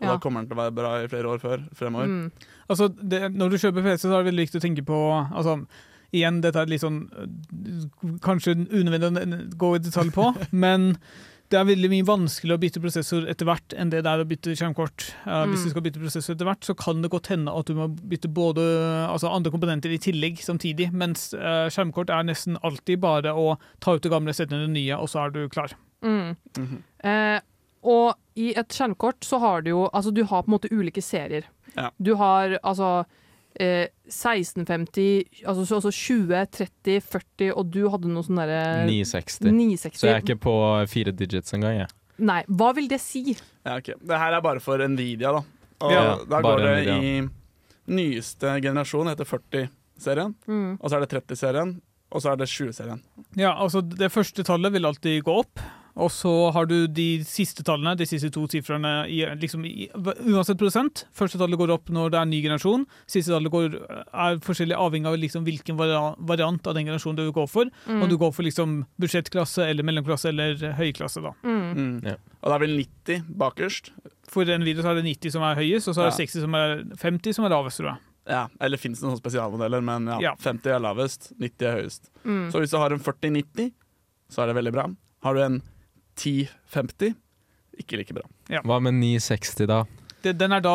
og Ja. da kommer den til å være bra i flere år før, fremover. Mm. Altså, det, når du kjøper PC, så er det veldig viktig å tenke på altså, Igjen, dette er litt sånn øh, Kanskje unødvendig å gå i detalj på, men det er veldig mye vanskeligere å bytte prosessor etter hvert enn det det er å bytte skjermkort. Uh, Hvis Mm. du skal bytte prosessor etter hvert, så kan det godt hende at du må bytte både altså andre komponenter i tillegg samtidig, mens uh, skjermkort er nesten alltid bare å ta ut det gamle, sette inn det nye, og så er du klar. Mm. Mhm. Eh, og i et skjermkort så har du jo Altså, du har på en måte ulike serier. Ja. Du har altså eh, 1650, altså, så- altså 20, 30, 40, og du hadde noe sånn derre 960. 960. Så jeg er ikke på fire digits engang, jeg. Nei, hva vil det si? Ja, ok. Det her er bare for Nvidia, da. Og Ja, da går det Nvidia. i nyeste generasjon, heter 40-serien. Mm. Og så er det 30-serien, og så er det 20-serien. Ja, altså Det første tallet vil alltid gå opp, og så har du de siste tallene, de siste to sifrene, liksom, uansett prosent. Første tallet går opp når det er ny generasjon. Siste tallet går, er forskjellig avhengig av liksom hvilken variant av den generasjonen du går for. Mm. Om du går for liksom budsjettklasse eller mellomklasse eller høyklasse. da. Mm. Mm. Ja. Og det er vel 90 bakerst. For en video så er det 90 som er høyest, og så er det Ja. 60 som er 50 som er lavest, tror jeg. Ja, Eller fins det noen spesialmodeller, men ja, Ja. 50 er lavest, 90 er høyest. Mm. Så hvis du har en 40-90, så er det veldig bra. Har du en 10-50, ikke like bra. Hva med 960, da? Det, den er da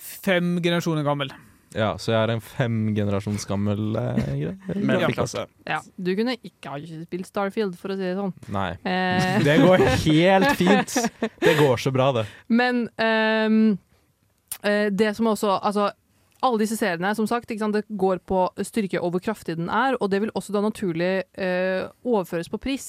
fem generasjoner gammel. Ja, så jeg er en fem generasjons gammel eh, greie. Mellomklasse. Ja. Du kunne ikke ha spilt Starfield, for å si det sånn. Nei. Eh, Det går helt fint. Det går så bra, det. Men ehm, eh, det som også Altså, alle disse seriene, som sagt, ikke sant, det går på styrke og hvor kraftig den er, og det vil også da naturlig uh, overføres på pris.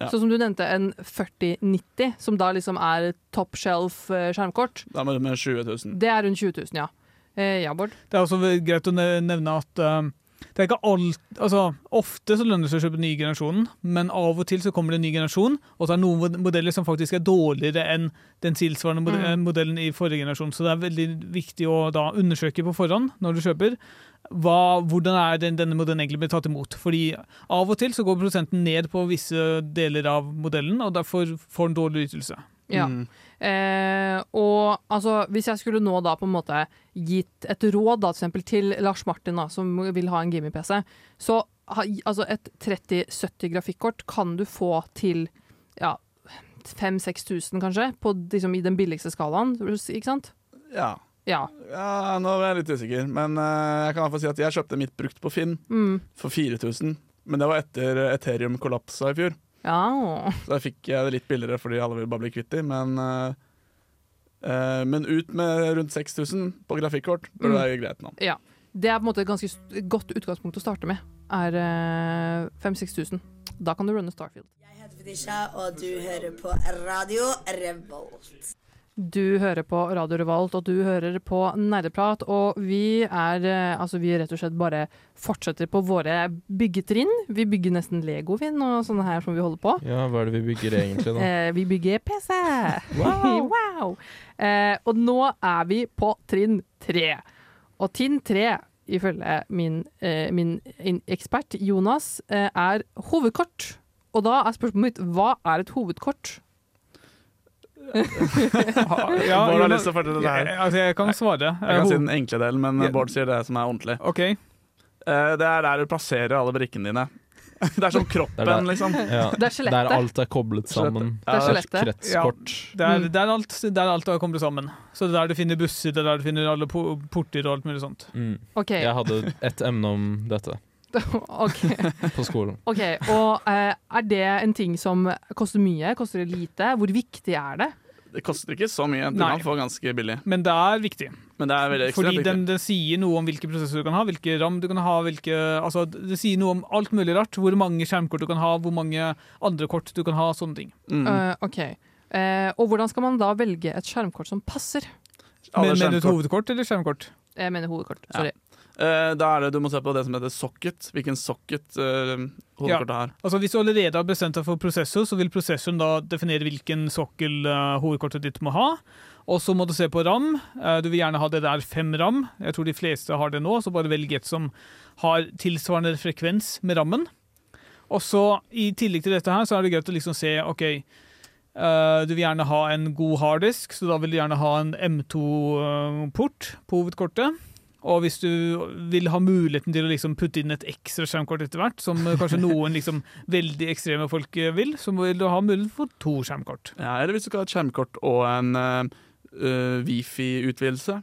Ja. Sånn som du nevnte, en 4090, som da liksom er top shelf eh, skjermkort, Da med, med 20 000. det er rundt 20 000, ja. Eh, ja, Bård? Det er også greit å nevne at um, det er ikke alt, altså Ofte så lønner det seg å kjøpe ny generasjonen, men av og til så kommer det en ny generasjon, og så er det noen modeller som faktisk er dårligere enn den tilsvarende Mm. modellen i forrige generasjon. Så det er veldig viktig å da undersøke på forhånd når du kjøper. Hva, hvordan er den, denne modellen egentlig blitt tatt imot? Fordi Av og til så går prosenten ned på visse deler av modellen, og derfor får den dårlig ytelse. Ja. Mm. Eh, og altså, hvis jeg skulle nå da på en måte gitt et råd da, eksempel til Lars Martin, da, som vil ha en gaming-PC, så altså et 3070 grafikkort kan du få til ja, 5000-6000 kanskje, på, liksom, i den billigste skalaen, ikke sant? Ja. Ja. ja, nå er jeg litt usikker, men uh, jeg kan si at jeg kjøpte mitt brukt på Finn Mm. for 4000. Men det var etter Ethereum kollapsa i fjor, ja. så da fikk jeg det litt billigere fordi alle vil bare bli kvitt dem. Men, eh, eh, men ut med rundt 6000 på grafikkort bør det Mm. være greit nå. Det er på en måte et ganske godt utgangspunkt å starte med, er uh, 5000-6000. Da kan du runne Starfield. Jeg heter Fetisha, og du hører på Radio Revolt. Du hører på Radio Revolt, og du hører på Nerdeprat. Og vi er eh, altså vi rett og slett bare fortsetter på våre byggetrinn. Vi bygger nesten Lego, vi, og sånne her som vi holder på. Ja, hva er det vi bygger egentlig, da? Eh, vi bygger PC! Wow! wow. Eh, og nå er vi på trinn tre. Og trinn tre, ifølge min, eh, min ekspert Jonas, eh, er hovedkort. Og da er spørsmålet mitt hva er et hovedkort? Ja, Bård har lyst til å fortelle det her. Altså, jeg kan svare. Jeg kan si den enkle delen, men Ja. Bård sier det som er ordentlig. OK. Eh, Det er der du plasserer alle brikkene dine. Det er som Det er kroppen, der. liksom. Ja, Det er skjelettet. der alt er koblet sammen. Det er skjelettet. Kretskort. Det er, Mm. det er alt, det er alt er kommer sammen. Så det er der du finner busser, det er der du finner alle porter og alt mulig sånt. Mm. OK. Jeg hadde ett emne om dette ok. på skolen. Ok, og eh, Er det en ting som koster mye? Koster det lite? Hvor viktig er det? Det koster ikke så mye. Du Nei. kan få ganske billig. Men det er viktig. Men det er veldig ekstremt Fordi den, den sier noe om hvilke prosesser du kan ha, hvilke ram du kan ha, hvilke Altså, det sier noe om alt mulig rart. Hvor mange skjermkort du kan ha, hvor mange andre kort du kan ha, sånne ting. Mm. Uh, ok. Uh, og hvordan skal man da velge et skjermkort som passer? Men, mener du et hovedkort eller skjermkort? Jeg mener hovedkort. Sorry. Eh, da er det du må se på det som heter socket. Hvilken socket uh, hovedkortet har. Altså Hvis du allerede har bestemt deg for prosessor, så vil prosessoren da definere hvilken sokkel uh, hovedkortet ditt må ha. Og så må du se på ram. Uh, Du vil gjerne ha det der fem ram. Jeg tror de fleste har det nå, så bare velg et som har tilsvarende frekvens med rammen. Og så i tillegg til dette her, så er det greit å liksom se OK, Uh, du vil gjerne ha en god harddisk, så da vil du gjerne ha en M2-port på hovedkortet. Og hvis du vil ha muligheten til å liksom putte inn et ekstra skjermkort etter hvert, som eh, kanskje noen liksom veldig ekstreme folk eh, vil, så vil du ha mulighet for to skjermkort. Ja, eller hvis du skal ha et skjermkort og en uh, uh, Wifi-utvidelse.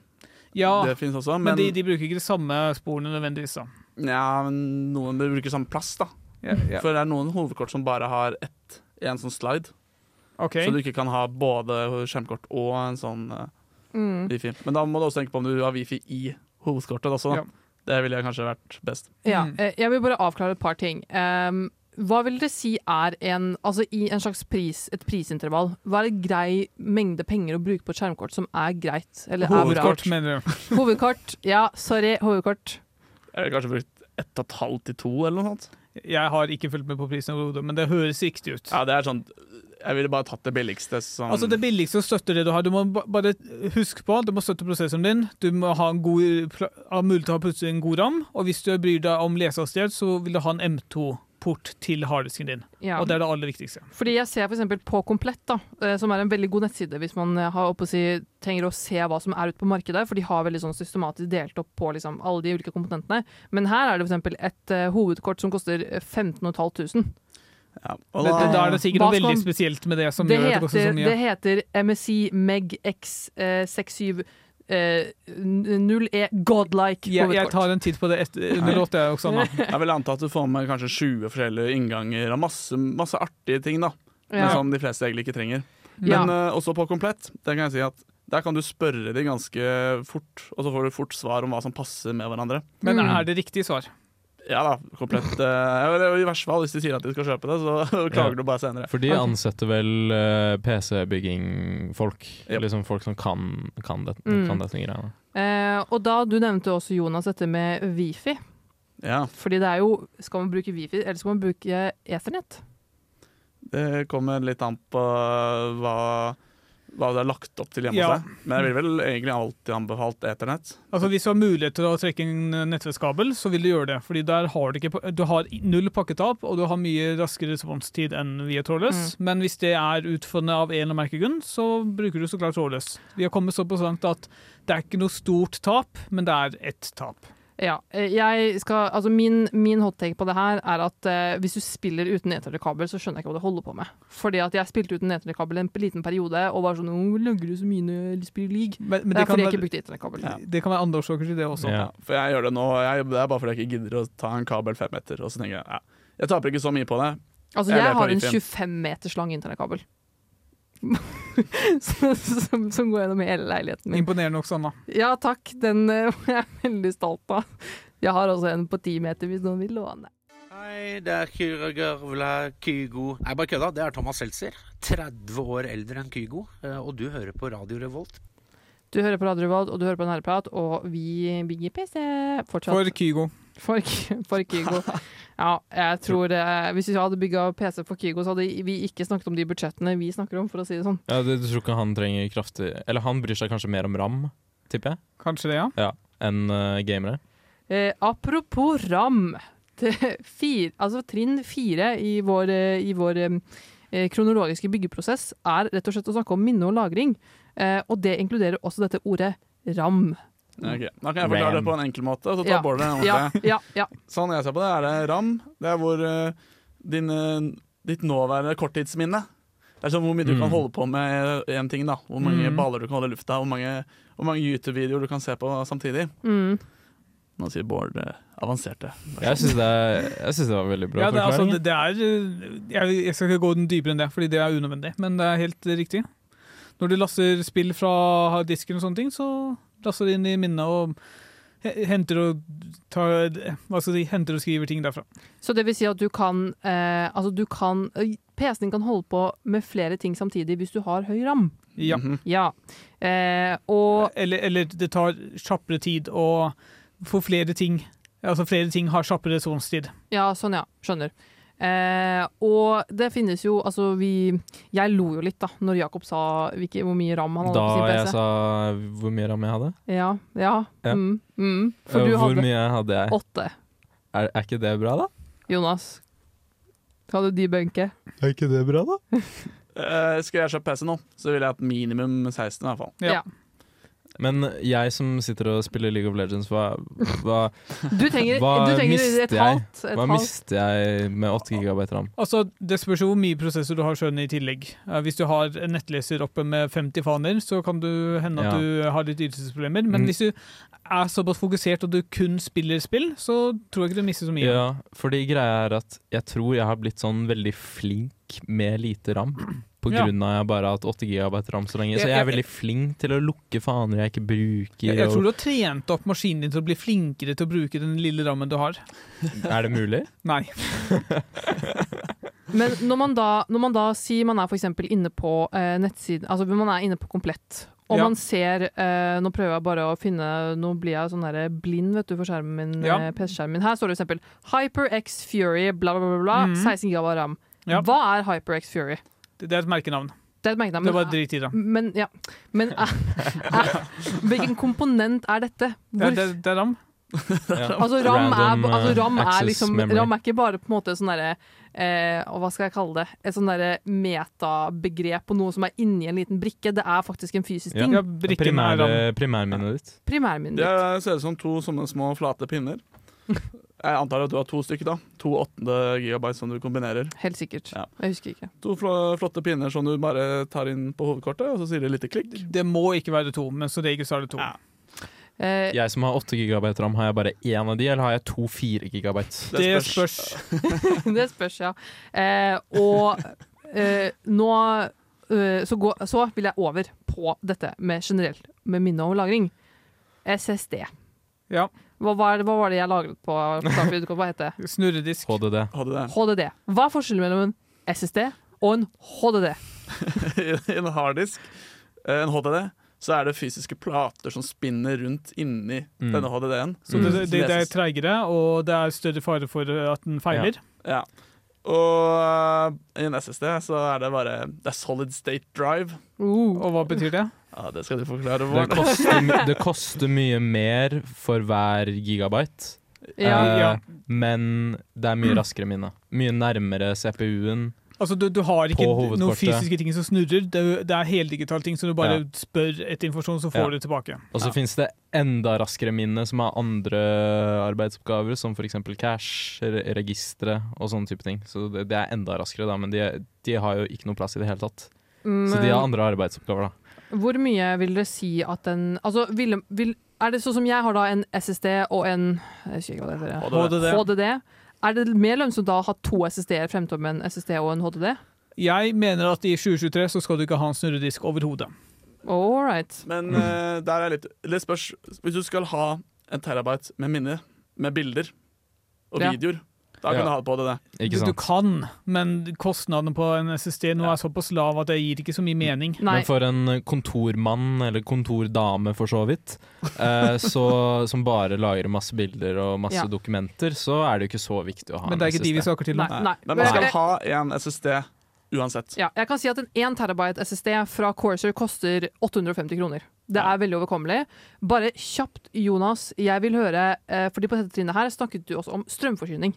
Ja, Det finnes også. men Men, de, de bruker ikke de samme sporene nødvendigvis. da. ja, men noen bruker samme plass, da. Yeah, yeah. For det er noen hovedkort som bare har ett, en sånn slide. Okay. Så du ikke kan ha både skjermkort og en sånn uh, Mm. Wifi. Men da må du også tenke på om du har Wifi i hovedkortet også. Ja. Det ville kanskje vært best. Ja, Mm. eh, jeg vil bare avklare et par ting. Um, hva vil dere si er en Altså i en slags pris, et prisintervall, hva er en grei mengde penger å bruke på et skjermkort som er greit? Eller er? Hovedkort, mener du. Hovedkort. Ja, sorry, hovedkort. Jeg ville kanskje brukt ett og et halvt til to, eller noe sånt. Jeg har ikke fulgt med på prisen men det høres riktig ut. Ja, det er sånn Jeg ville bare tatt det billigste som Altså Det billigste støtter det du har. Du må bare huske på du må støtte prosessoren din. Du må ha, en god, ha mulighet til å ha plutselig en god ram. Og hvis du bryr deg om lesehastighet, så vil du ha en M2-port til harddisken din. Ja. Og det er det aller viktigste. Fordi jeg ser for eksempel på Komplett, da, eh, som er en veldig god nettside hvis man eh, har å si, trenger å se hva som er ute på markedet, for de har veldig sånn systematisk delt opp på liksom, alle de ulike komponentene. Men her er det for eksempel et uh, hovedkort som koster eh, 15 500. ja. Og Da, da er det sikkert noe veldig spesielt med det som Det gjør at det koster så heter, mye. det heter MSI Meg X67 eh, 0E Godlike Jeg, jeg tar en titt på det under låta, jeg, Oksana. Jeg vil anta at du får med kanskje 20 forskjellige innganger og masse, masse artige ting, da. Men som de fleste egentlig ikke trenger. Ja. Men eh, også på komplett, der kan jeg si at der kan du spørre de ganske fort, og så får du fort svar om hva som passer med hverandre. Men Mm. er det riktig svar? Ja da, komplett. Uh, I verste fall, hvis de sier at de skal kjøpe det, så klager du bare senere. For de ansetter vel uh, PC-bygging-folk. Yep. Liksom folk som kan, kan, det, Mm. kan dette greiene. Uh, og da, du nevnte også, Jonas, dette med Wifi. Ja, Fordi det er jo Skal man bruke Wifi, eller skal man bruke Ethernet? det kommer litt an på hva, hva det er lagt opp til hjemme Ja. hos deg. Men jeg vil vel egentlig alltid anbefalt eternett. Altså Hvis du har mulighet til å trekke en nettverkskabel, så vil du gjøre det. Fordi der har du ikke Du har null pakketap, og du har mye raskere responstid enn via trådløs. Men hvis det er utfunnet av en eller annen merkegrunn, så bruker du så klart trådløs. Vi har kommet såpass langt at det er ikke noe stort tap, men det er ett tap. Ja, eh, jeg skal, altså min, min hot take på det her er at eh, hvis du spiller uten etterkabel, så skjønner jeg ikke hva du holder på med. Fordi at jeg spilte uten etterkabel en liten periode, og var sånn «Åh, Lagrer du så mye spiller league? Men, men det er kan fordi jeg ikke brukte etterkabel. Ja. det kan være andre årsaker til det også. Ja. Ja, for jeg gjør det nå. Jeg, det er bare fordi jeg ikke gidder å ta en kabel fem meter. Og så tenker jeg ja, jeg taper ikke så mye på det. Altså, jeg, jeg har en 25 meters lang internettkabel. som, som, som går gjennom hele leiligheten min. Imponerende, Oksana. Ja takk, den er jeg veldig stolt av. Jeg har også en på 10 meter hvis noen vil låne. Hei, det er Kyra Gørvla Kygo Nei, bare kødda. Det er Thomas Seltzer. 30 år eldre enn Kygo. eh, Og du hører på Radio Revolt. Du hører på Radio Revolt, og du hører på Nærprat, og vi bygger PC fortsatt. For Kygo. For, for Kygo. Ja, jeg tror eh, Hvis vi hadde bygga PC for Kygo, så hadde vi ikke snakket om de budsjettene vi snakker om, for å si det sånn. Ja, du, du tror ikke han trenger kraftig Eller han bryr seg kanskje mer om ram, tipper jeg, Kanskje det, ja. ja enn uh, gamere. Eh, apropos RAM. Det, fir, altså trinn fire i vår, eh, i vår eh, kronologiske byggeprosess er rett og slett å snakke om minne og lagring. Eh, og det inkluderer også dette ordet RAM. Ok, Da kan jeg forklare det på en enkel måte, så tar Ja. Bård det Ja, ordentlig. ja, ja. Sånn jeg ser på det, er det RAM. Det er hvor uh, din, eh, ditt nåværende korttidsminne Det er sånn hvor mye du Mm. kan holde på med én ting. da Hvor mange Mm. baller du kan holde i lufta, hvor mange, mange YouTube-videoer du kan se på samtidig. Mm. Nå sier Bård eh, avanserte. Jeg syns det, er- synes det var veldig bra ja det, altså, forklaring. det, det er, jeg, jeg skal ikke gå den dypere enn det, fordi det er unødvendig. Men det er helt riktig. Når du laster spill fra disken og sånne ting, så laster du inn i minnet og henter og, tar, hva skal jeg si, henter og skriver ting derfra. Så det vil si at du kan, eh, altså du kan PC-en din kan holde på med flere ting samtidig hvis du har høy ram. Ja. Mhm. Ja. Eh, og Eller, eller det tar kjappere tid å få flere ting Altså flere ting har kjappere responstid. Ja, sånn ja. Skjønner. Eh, og det finnes jo Altså, vi Jeg lo jo litt, da, når Jakob sa hvilke, hvor mye ram han hadde Da på sin jeg sa hvor mye ram jeg hadde? Ja, ja. Ja. Mm, mm. For Eh, du hvor hadde mye hadde jeg? åtte. Er, er ikke det bra, da? Jonas, kan du debunke? Er ikke det bra, da? Eh, skulle jeg kjøpt PC nå, så ville jeg hatt minimum 16 i hvert fall. Ja. Men jeg som sitter og spiller League of Legends, hva, hva, Du trenger, hva du trenger mister et jeg? halvt. Et Hva halvt. mister jeg med 8 GB ram? Altså, Det spørs jo hvor mye prosessor du har skjønnet i tillegg. Eh, hvis du har en nettleser oppe med 50 faner, så kan du hende at Ja. du har litt ytelsesproblemer. Men Mm. hvis du er såpass fokusert og du kun spiller spill, så tror jeg ikke du mister så mye. Ja, fordi greia er at jeg tror jeg har blitt sånn veldig flink med lite ram. På Ja. bare har hatt 8 GB ram så lenge. Så Jeg- jeg er veldig flink til å lukke faner jeg ikke bruker. Jeg, jeg tror du har trent opp maskinen din til å bli flinkere til å bruke den lille rammen du har. Er det mulig? Nei. Men når man da, når man da sier man er for eksempel inne på eh, nettsiden, altså man er inne på komplett, og Ja. man ser eh, Nå prøver jeg bare å finne Nå blir jeg sånn der blind vet du, for skjermen min, Ja. eh, PC-skjermen min. Her står det for eksempel HyperX Fury, bla, bla, bla, bla, mm. 16 GB ram. Ja. Hva er HyperX Fury? Det, det er et merkenavn. Det er et merkenavn. Det var drit i det. Men, ja. men er, er, hvilken komponent er dette? Det, Hvor, det, det er ram. Ja. altså, ram, Random, er, altså, ram, er liksom, ram er ikke bare på en måte sånn derre eh, og Hva skal jeg kalle det? Et sånn derre metabegrep på noe som er inni en liten brikke. Det er faktisk en fysisk ting. Ja, er ram. Primærminnet ditt. Det ser ut som to sånne små flate pinner. Jeg antar at du har to stykker, da. To åttende gigabyte som du kombinerer. Helt sikkert. Ja. Jeg husker ikke. To fl flotte pinner som du bare tar inn på hovedkortet, og så sier det lite klikk. Det må ikke være to, men som regel så er det to. Ja. Eh, Jeg som har 8 GB ram, har jeg bare én av de, eller har jeg to 4 GB? Det spørs. det spørs, ja. Eh, og eh, nå eh, så, gå, så vil jeg over på dette med generelt med minne om lagring. SSD. Ja. Hva var, hva var det jeg lagret på? Hva heter det? Snurredisk. HDD. HDD. HDD. Hva er forskjellen mellom en SSD og en HDD? I en harddisk, eh, en HDD, så er det fysiske plater som spinner rundt inni Mm. denne HDD-en. Så det, det, det er treigere, og det er større fare for at den feiler. Ja. Ja. Og eh, i en SSD så er det bare Det er solid state drive. Uh. Og hva betyr det? Ja, Det skal du forklare. Det koster, det koster mye mer for hver gigabyte, Ja. eh, Ja. men det er mye raskere minne. Mye nærmere CPU-en. Altså, du, du har ikke noen fysiske ting som snurrer. Det, det er heldigitale ting, så du bare Ja. spør etter informasjon, så får Ja. du tilbake. Og så Ja. finnes det enda raskere minne som har andre arbeidsoppgaver, som f.eks. cash, registre og sånne type ting. Så det, det er enda raskere, da, men de, de har jo ikke noe plass i det hele tatt. Så de har andre arbeidsoppgaver, da. Hvor mye vil dere si at den Altså, vil, vil, er det sånn som jeg har da en SSD og en Jeg ikke hva det heter. HDD. HDD. Er det mer lønnsomt da å ha to SSD-er fremfor en SSD og en HDD? Jeg mener at i 2023 så skal du ikke ha en snurredisk overhodet. All right. Men uh, der er litt litt spørs Hvis du skal ha en terabyte med minne, med bilder og Ja. videoer, da kan Ja. du ha det på det. det. Du, du kan, men kostnadene på en SSD nå er såpass lav at det gir ikke så mye mening. Nei. Men for en kontormann, eller kontordame for så vidt, eh, så, som bare lager masse bilder og masse Ja. dokumenter, så er det jo ikke så viktig å ha en SSD. Men det er ikke de vi SSD. snakker til nå. Nei. nei. Men man skal ha en SSD uansett. Ja, jeg kan si at en 1 terabyte SSD fra Corsair koster 850 kroner. Det er veldig overkommelig. Bare kjapt, Jonas. Jeg vil høre, eh, fordi på dette trinnet her snakket du også om strømforsyning.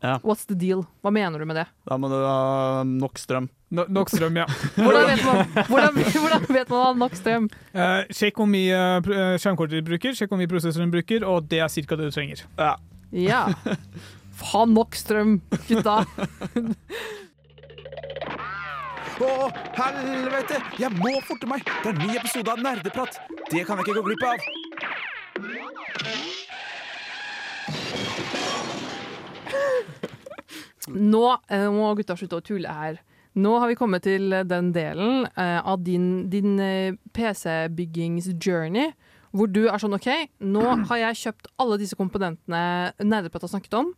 Ja. What's the deal? Hva mener du med det? Da må du ha nok strøm. No, nok strøm, ja. Hvordan vet man, hvordan, hvordan vet man nok strøm? Eh, sjekk hvor mye uh, skjermkortet ditt bruker, sjekk hvor mye prosessoren bruker, og det er ca. det du trenger. Ja. Ja. Ha nok strøm, gutta. Å, helvete! Jeg må forte meg! Det er en ny episode av Nerdeprat. Det kan jeg ikke gå glipp av. Nå eh, må gutta slutte å tulle her. Nå har vi kommet til den delen eh, av din, din eh, PC-byggings-journey hvor du er sånn OK, nå har jeg kjøpt alle disse komponentene Nerdeprat har snakket om,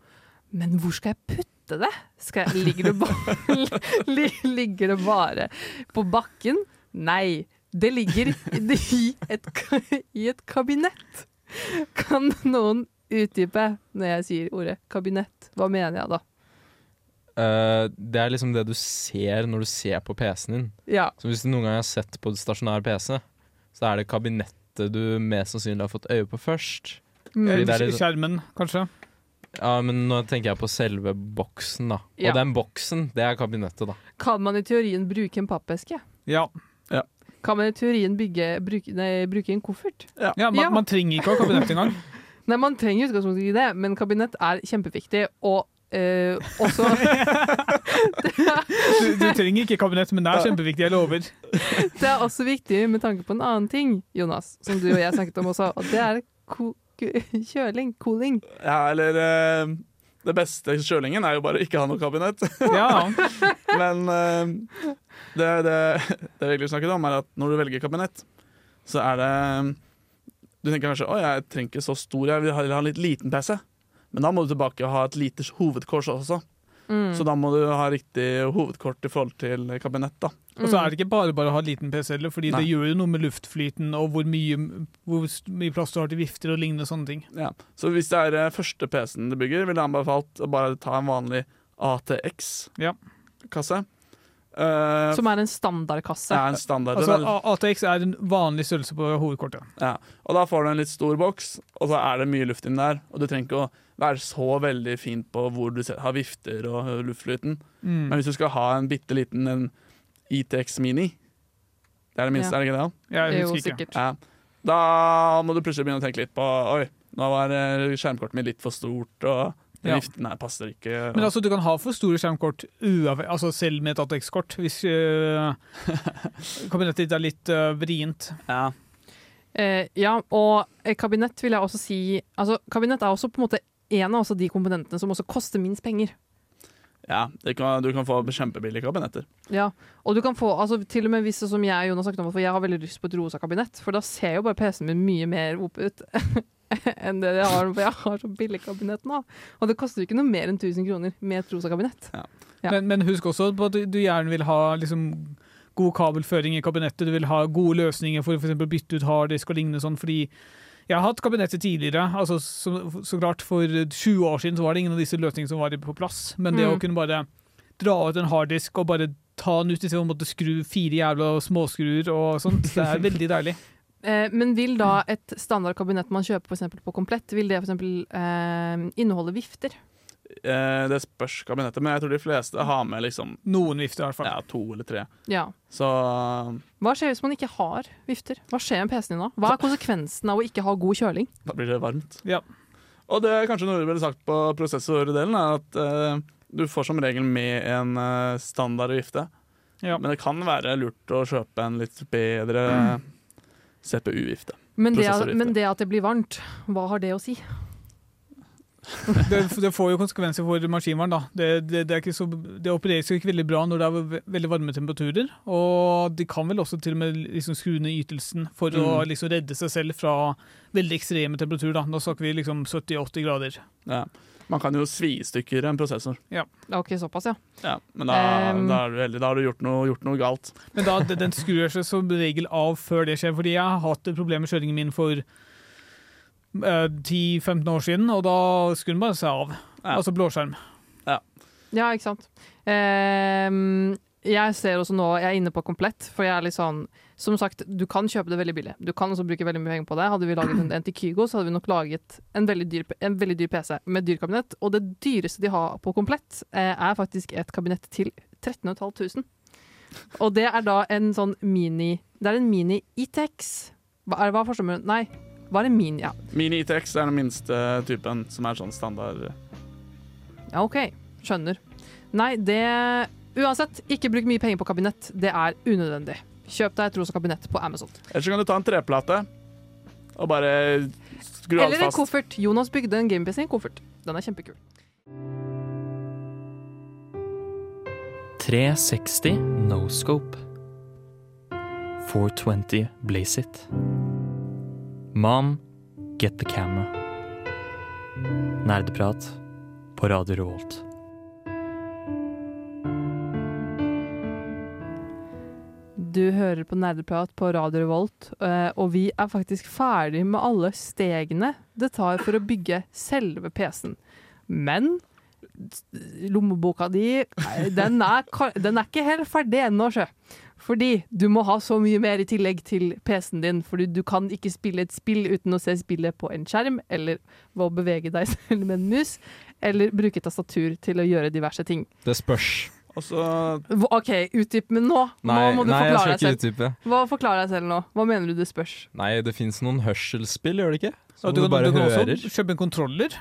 men hvor skal jeg putte det? Jeg, ligger, det bare, ligger det bare på bakken? Nei, det ligger i et, i et kabinett. Kan noen utdype når jeg sier ordet kabinett? Hva mener jeg da? Uh, det er liksom det du ser når du ser på PC-en din. Ja. Så hvis du noen gang har sett på stasjonær PC, så er det kabinettet du mest sannsynlig har fått øye på først. Mm. Er litt- Skjermen, kanskje. Ja, men nå tenker jeg på selve boksen, da. Ja. Og den boksen, det er kabinettet, da. Kan man i teorien bruke en pappeske? Ja. Kan man i teorien bygge, bruke, nei, bruke en koffert? ja man, man trenger ikke å ha kabinett engang. Nei, man trenger utgangspunktet ikke det, men kabinett er kjempeviktig, og eh, også Du, du trenger ikke kabinett, men det er kjempeviktig, jeg lover. Det er også viktig med tanke på en annen ting, Jonas, som du og jeg snakket om også, og det er ko kjøling. Cooling. Ja, eller eh, Det beste kjølingen er jo bare å ikke ha noe kabinett. Ja. Men eh, det, det, det vi egentlig snakket om, er at når du velger kabinett, så er det Du tenker kanskje å, jeg trenger ikke så stor, jeg vil ha ha en litt liten PC. Men da må du tilbake og ha et lite hovedkors også. Mm. Så da må du ha riktig hovedkort i forhold til kabinett. da. Og så er det ikke bare bare å ha liten PC heller, fordi Nei. det gjør jo noe med luftflyten og hvor mye, hvor mye plass du har til vifter og lignende sånne ting. Ja. Så hvis det er eh, første PC-en du bygger, vil jeg anbefalt å bare ta en vanlig ATX-kasse. Eh, Som er en standardkasse. Ja, en standard. Altså, ATX er en vanlig størrelse på hovedkortet. Ja, og da får du en litt stor boks, og så er det mye luft inni der. Og du trenger ikke å være så veldig fint på hvor du har vifter og luftflyten. Mm. Men hvis du skal ha en bitte liten en ITX Mini, det er det minste, Ja. er det ikke det? Jeg Jo, husker ikke. Ja. Da må du plutselig begynne å tenke litt på Oi, nå var eh, skjermkortet mitt litt for stort, og Ja. her passer ikke. Men altså, du kan ha for store skjermkort altså selv med et ATX-kort, hvis uh, kabinettet ditt er litt uh, vrient. ja. Eh, ja, og eh, kabinett vil jeg også si Altså, kabinett er også på en måte en av også de komponentene som også koster minst penger. Ja, det kan, du kan få kjempebillige kabinetter. Ja, og du kan få, altså til og med hvis som jeg og Jonas snakket om, for jeg har veldig lyst på et rosa kabinett, for da ser jo bare PC-en min mye mer opp ut enn det jeg har, for jeg har så billig kabinett nå. Og det koster jo ikke noe mer enn 1000 kroner med et rosa kabinett. Ja. Men, men husk også på at du, du gjerne vil ha liksom, god kabelføring i kabinettet. Du vil ha gode løsninger for å bytte ut harddisk og lignende sånn, fordi jeg har hatt kabinettet tidligere. altså så, så klart For 20 år siden så var det ingen av disse løsningene som var på plass. Men det Mm. å kunne bare dra ut en harddisk og bare ta den ut istedenfor å måtte skru fire jævla småskruer og sånt, det er veldig deilig. Eh, men vil da et standard kabinett man kjøper for på komplett, vil det for eksempel eh, inneholde vifter? Eh, det spørs kabinettet, men jeg tror de fleste har med liksom Noen vifter, i hvert fall. ja, to eller tre. Ja. Så Hva skjer hvis man ikke har vifter? Hva skjer med PC-en din da? Hva er konsekvensen av å ikke ha god kjøling? Da blir det varmt. Ja. Og det er kanskje noe du ville sagt på prosessordelen, er at eh, du får som regel med en eh, standard vifte. Ja. Men det kan være lurt å kjøpe en litt bedre CPU-vifte. Men men det at det blir varmt, hva har det å si? Det, det får jo konsekvenser for maskinvaren. da. Det, det, det, er ikke så, det opereres jo ikke veldig bra når det er veldig varme temperaturer. Og de kan vel også til og med liksom skru ned ytelsen for å Mm. liksom redde seg selv fra veldig ekstreme temperaturer. da. Nå snakker vi liksom 70-80 grader. Ja. Man kan jo svi i stykker en prosessor. Ok, såpass, ja. Ja, men da, um, da, er du heldig. da har du gjort noe, gjort noe galt. Men da, den skrur seg som regel av før det skjer. Fordi jeg har hatt et problem med kjøringen min for 10-15 år siden, og da skulle den bare se av. Ja. Altså blåskjerm. Ja, ikke sant. Um, jeg ser også nå, jeg er inne på komplett, for jeg er litt sånn Som sagt, du kan kjøpe det veldig billig. Du kan også bruke veldig mye penger på det. Hadde vi laget en, en til Kygo, så hadde vi nok laget en veldig dyr, en veldig dyr PC med dyr kabinett. Og det dyreste de har på komplett, eh, er faktisk et kabinett til 13 500. Og det er da en sånn mini Det er en mini ITX. Hva er, hva er forskjellen Nei, er en? Ja, Mini ITX er den minste typen som er sånn standard. Ja, OK. Skjønner. Nei, det Uansett, ikke bruk mye penger på kabinett. Det er unødvendig. Kjøp deg et rosa kabinett på Amazon. Eller så kan du ta en treplate og bare skru alt fast. Eller en koffert. Jonas bygde en game-PC i en koffert. Den er kjempekul. 360 no scope. 420 blaze it. Mom, get the camera. Nerdeprat på Radio Revolt. Du hører på Nerdeprat på Radio Revolt, eh, og vi er faktisk ferdig med alle stegene det tar for å bygge selve PC-en. Men lommeboka di den er, den er ikke helt ferdig ennå, sjø. Fordi du må ha så mye mer i tillegg til PC-en din. Fordi du kan ikke spille et spill uten å se spillet på en skjerm, eller ved å bevege deg selv med en mus, eller bruke tastatur til å gjøre diverse ting. Det spørs. Og OK, utdyp, men nå, Nei, nå må du nei jeg forklare skal deg ikke selv. utdype. Hva forklarer deg selv nå. Hva mener du det spørs? Nei, det fins noen hørselsspill, gjør det ikke? Ja, du, du, kan, bare du kan hører. også kjøpe en kontroller.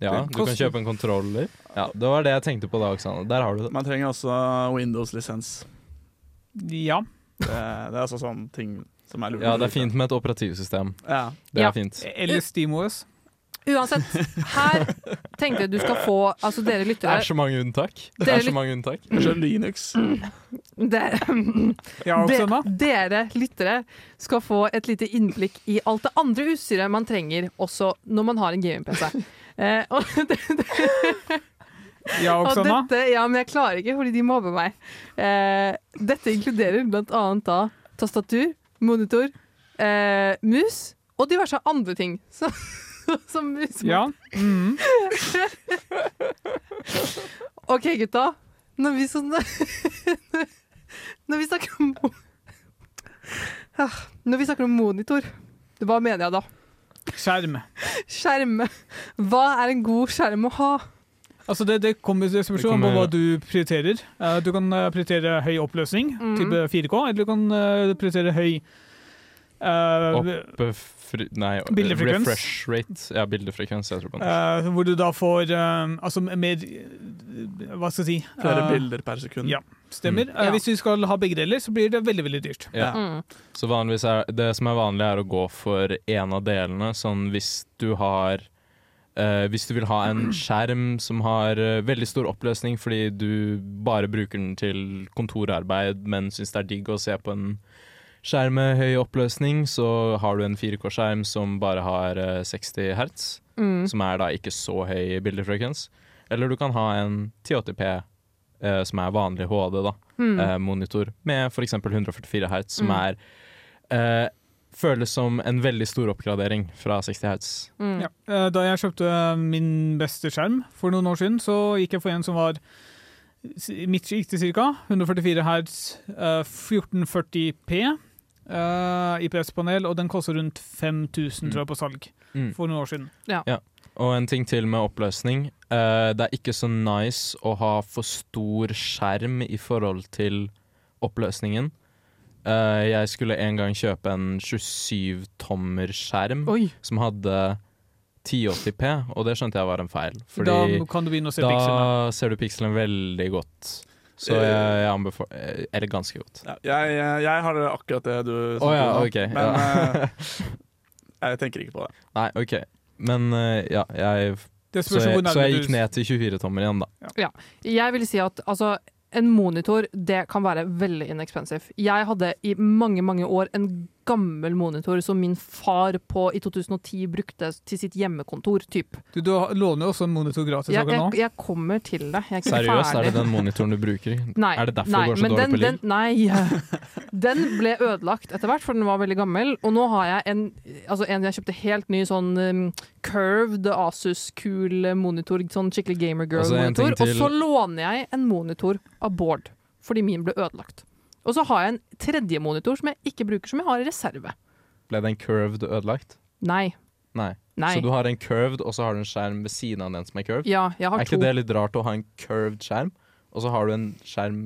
Ja, du kan kjøpe en kontroller. Ja, Det var det jeg tenkte på da, Oksane. Der har du det. Man trenger også Windows-lisens. Ja. Det, det er altså sånn ting som er lurt. Ja, det er fint med et operativsystem. Ja. Det Ja. er fint. Eller SteamOS. Uansett, her tenkte jeg du skal få Altså, dere Det er så mange unntak. Det er så mange unntak. Linux. dere, Ja, de, dere lyttere skal få et lite innblikk i alt det andre utstyret man trenger også når man har en gaming-PC. Eh, og, det, Ja, Oksana. dette Ja, men jeg klarer ikke fordi de mobber meg. Eh, dette inkluderer blant annet da tastatur, monitor, eh, mus og diverse andre ting. Så, som mus. Ja. Mm. OK, gutta. Når vi, sånn, når vi snakker om Ah, Når vi snakker om monitor, hva mener jeg da? Skjerm. Skjerm. Hva er en god skjerm å ha? Altså det, det kommer til spørsmål kommer... på hva du prioriterer. Eh, du kan eh, prioritere høy oppløsning, mm. type 4K, eller du kan eh, prioritere høy eh, Oppfri... Nei, Bildefrekvens. refresh rate. Ja, bildefrekvens. Jeg tror på eh, Hvor du da får eh, altså mer Hva skal jeg si? Flere bilder per sekund. Ja, stemmer. Mm. Uh, Hvis du skal ha begge deler, så blir det veldig veldig dyrt. Ja. Mm. Så er det som er vanlig, er å gå for en av delene. Sånn hvis du har eh, Hvis du vil ha en skjerm som har uh, veldig stor oppløsning fordi du bare bruker den til kontorarbeid, men syns det er digg å se på en skjerm med høy oppløsning, så har du en 4K-skjerm som bare har uh, 60 hertz, Mm. som er da ikke så høy bildefrekvens. Eller du kan ha en 1080P, eh, som er vanlig HD, da Mm. eh, monitor med f.eks. 144 hertz, som Mm. er eh, føles som en veldig stor oppgradering fra 60 Hz. Mm. Ja. Eh, Da jeg kjøpte min beste skjerm for noen år siden, så gikk jeg for en som var midt gikk til ca. 144 hertz, eh, 1440P. eh, IPS-panel, og den koster rundt 5000 tror jeg, på salg Mm. for noen år siden. Og en ting til med oppløsning. eh, det er ikke så nice å ha for stor skjerm i forhold til oppløsningen. Eh, jeg skulle en gang kjøpe en 27-tommer skjerm Oi. som hadde 1080P, og det skjønte jeg var en feil. Fordi da kan du begynne å se da pikslene. ser du pikselen veldig godt. Så jeg, jeg anbefaler Eller ganske godt. Ja, jeg, jeg, jeg har akkurat det du Å ja, okay, ok. Men ja. eh, jeg tenker ikke på det. Nei, OK. Men eh, ja, jeg så, så jeg gikk ned til 24-tommer igjen, da. Jeg vil si at altså, en monitor det kan være veldig inexpensive. Jeg hadde i mange mange år en gammel monitor som min far på, i 2010 brukte til sitt hjemmekontor. Typ. Du, du låner jo også en monitor gratis Jeg, akkurat nå. jeg, jeg kommer til det. Jeg er ikke Seriøst, er det den monitoren du bruker? Nei, er det derfor nei, det går så dårlig den, på liv? Den, nei. Den ble ødelagt etter hvert, for den var veldig gammel. Og nå har jeg en, altså en jeg kjøpte helt ny sånn um, curved Asus-kul monitor. Sånn skikkelig gamer Altså, girl-monitor. Og så låner jeg en monitor av Bård, fordi min ble ødelagt. Og så har jeg en tredje monitor som jeg ikke bruker, som jeg har i reserve. Ble den curved ødelagt? Nei. Nei. Nei. Så du har en curved, og så har du en skjerm ved siden av den som er curved? Ja, jeg har er to. ikke det litt rart å ha en curved skjerm, og så har du en skjerm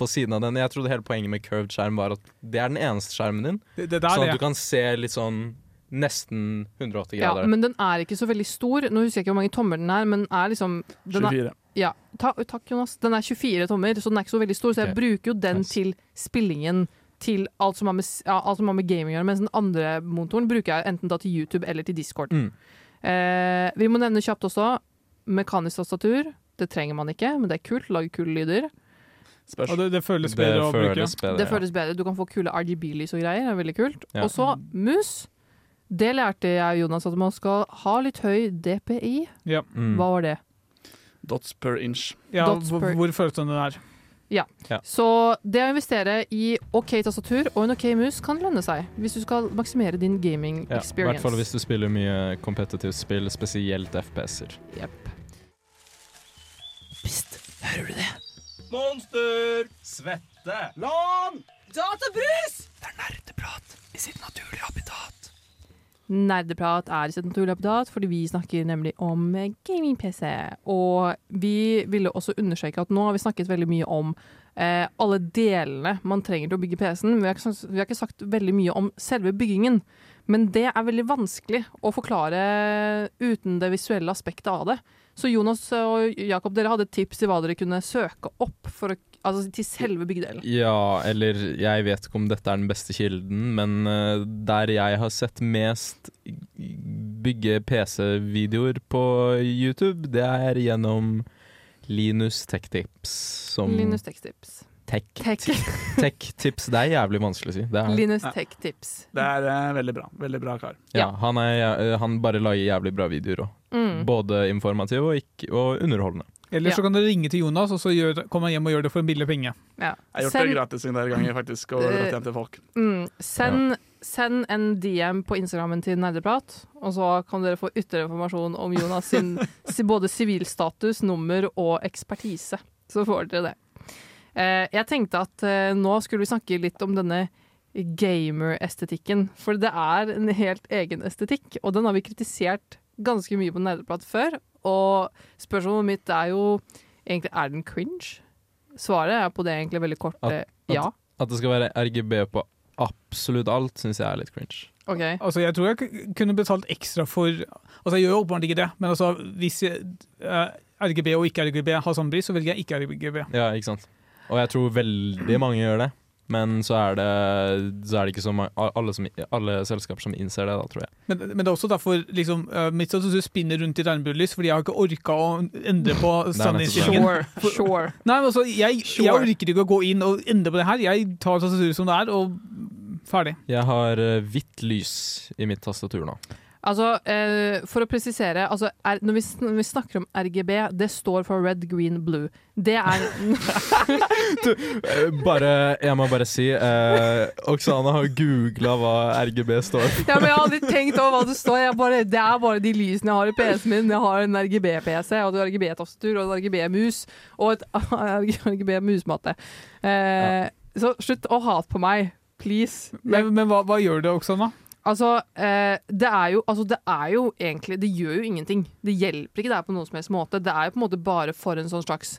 på siden av den? Jeg trodde hele poenget med curved skjerm var at det er den eneste skjermen din. Det, det, der, sånn at du kan se litt sånn nesten 180 grader. Ja, men den er ikke så veldig stor. Nå husker jeg ikke hvor mange tommer den er, men den er liksom den er, 24. Ja, ta, takk Jonas. Den er 24 tommer, så den er ikke så veldig stor. Så jeg bruker jo den Nice. til spillingen til alt som har med, ja, alt som har med gaming å gjøre. Mens den andre motoren bruker jeg enten da til YouTube eller til Discord. Mm. Eh, vi må nevne kjapt også mekanisk tastatur. Det trenger man ikke, men det er kult. Lager kule lyder. Og det, det føles Det bedre å bruke. føles bedre. Det føles bedre. Du kan få kule RGB-lys og greier. Det er veldig kult. Ja. Og så mus. Det lærte jeg Jonas, at man skal ha litt høy DPI. Ja. Mm. Hva var det? Dots per inch. Ja, Dots per- hvor følsom den er. Ja, Så det å investere i OK tastatur og en OK mus kan lønne seg, hvis du skal maksimere din gaming Ja, I hvert fall hvis du spiller mye competitive spill, spesielt FPS-er. Jepp. Hører du det? Monster! Svette! Lan! Databrus! Det er nerdeprat i sitt naturlige habitat. Nerdeprat er i sitt naturlige habitat fordi vi snakker nemlig om gaming-PC. Og vi ville også understreke at nå har vi snakket veldig mye om eh, alle delene man trenger til å bygge PC-en. Vi, ikke vi har ikke sagt veldig mye om selve byggingen. Men det er veldig vanskelig å forklare uten det visuelle aspektet av det. Så Jonas og Jakob, dere hadde tips til hva dere kunne søke opp for å, altså til selve bygdelen. Ja, eller jeg vet ikke om dette er den beste kilden, men uh, der jeg har sett mest bygge PC-videoer på YouTube, det er gjennom Linus Tech Tips. Som Linus Tech Tips. Tech, Tech. Tech Tips. Det er jævlig vanskelig å si. Det er, Linus Ja. Tech Tips. Det er uh, veldig bra. Veldig bra kar. ja, han, er, uh, han bare lager jævlig bra videoer òg. Mm. Både informative og, ikke, og underholdende. Eller så kan dere ringe til Jonas, og så gjør, kommer han hjem og gjør det for en billig penge. Ja. Jeg har gjort Send- det gratis en del ganger, faktisk, og Eh, gått hjem til folk. Mm. Send, send en DM på Instagrammen til Nerdeprat, og så kan dere få ytterligere informasjon om Jonas sin både sivilstatus, nummer og ekspertise. Så får dere det. Eh, jeg tenkte at eh, nå skulle vi snakke litt om denne gamer-estetikken. For det er en helt egen estetikk, og den har vi kritisert ganske mye på Nerdeprat før. Og spørsmålet mitt er jo egentlig er den cringe? Svaret er på det egentlig veldig kort At- eh, at- ja. At det skal være RGB på absolutt alt, syns jeg er litt cringe. Okay. Altså, jeg tror jeg kunne betalt ekstra for Altså, jeg gjør åpenbart ikke det, men altså, hvis jeg, eh, RGB og ikke RGB har samme pris, så velger jeg ikke RGB. Ja, ikke sant. Og jeg tror veldig mange gjør det. Men så er det, så er det ikke så mange, alle, som, alle selskaper som innser det, da, tror jeg. Men, men det er også derfor liksom, uh, mitt du spinner rundt i regnbuelys, fordi jeg har ikke orka å endre på standinnstillingen. Sure. Sure. Nei, men altså, jeg, jeg orker ikke å gå inn og endre på det her. Jeg tar tastaturet som det er, og ferdig. Jeg har eh, hvitt lys i mitt tastatur nå. Altså, eh, For å presisere, altså, er, når, vi, når vi snakker om RGB, det står for red, green, blue. Det er du, Bare, jeg må bare si eh, Oksana har googla hva RGB står for. Ja, men Jeg har aldri tenkt over hva det står. Jeg bare, det er bare de lysene jeg har i PC-en min. Jeg har en RGB-PC, og en RGB-tastatur og en RGB-mus og et RGB-musmatte. Eh, Så slutt å hate på meg, please. Men, men hva, hva gjør det, Oksana? Altså, eh, det er jo altså, Det er jo egentlig Det gjør jo ingenting. Det hjelper ikke det er på noen som helst måte. Det er jo på en måte bare for en sånn slags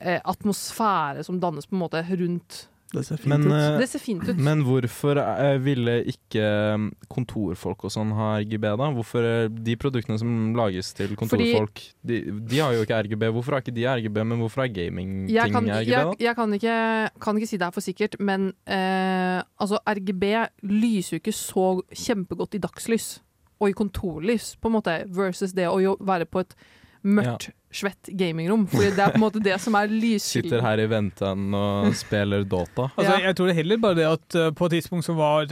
eh, atmosfære som dannes på en måte rundt Det ser fint Men, ut. eh, Det ser fint ut. men hvorfor eh, ville ikke eh, kontorfolk og sånn ha RGB, da? Hvorfor De produktene som lages til kontorfolk, de, de har jo ikke RGB. Hvorfor har ikke de RGB, men hvorfor har gamingting jeg RGB, da? jeg kan, ikke, kan ikke si det her for sikkert, men eh, altså RGB lyser jo ikke så kjempegodt i dagslys og i kontorlys, på en måte, versus det å jo være på et mørkt, svett gamingrom. Fordi det er på en måte det som er lyskilden. Sitter her i venten og spiller Dota. Altså, Ja. Jeg tror det heller bare det at eh, på et tidspunkt så var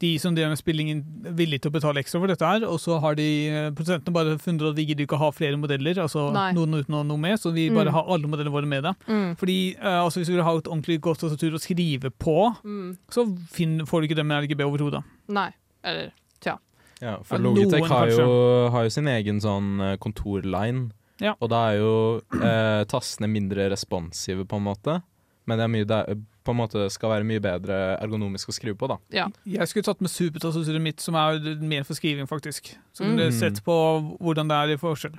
de som drev med spillingen villige til å betale ekstra for dette her, og så har de eh, produsentene bare funnet at vi gidder ikke å ha flere modeller, altså Nei. noen uten ha noe med, så vi bare Mm. har alle modellene våre med det. Mm. Fordi uh, altså, hvis du vil ha et ordentlig godt tastatur å skrive på, Mm. så får du ikke det med RGB overhodet. Nei. Eller. Ja, for Ja, Logitech noen har jo, har jo sin egen sånn eh, kontorline. Ja. Og da er jo eh, tastene mindre responsive, på en måte. Men det er mye, det er, på en måte skal være mye bedre ergonomisk å skrive på, da. Ja. Jeg skulle tatt med supertastaturet mitt, som er mer for skriving, faktisk. Så Mm. kunne dere sett på hvordan det er i forskjell.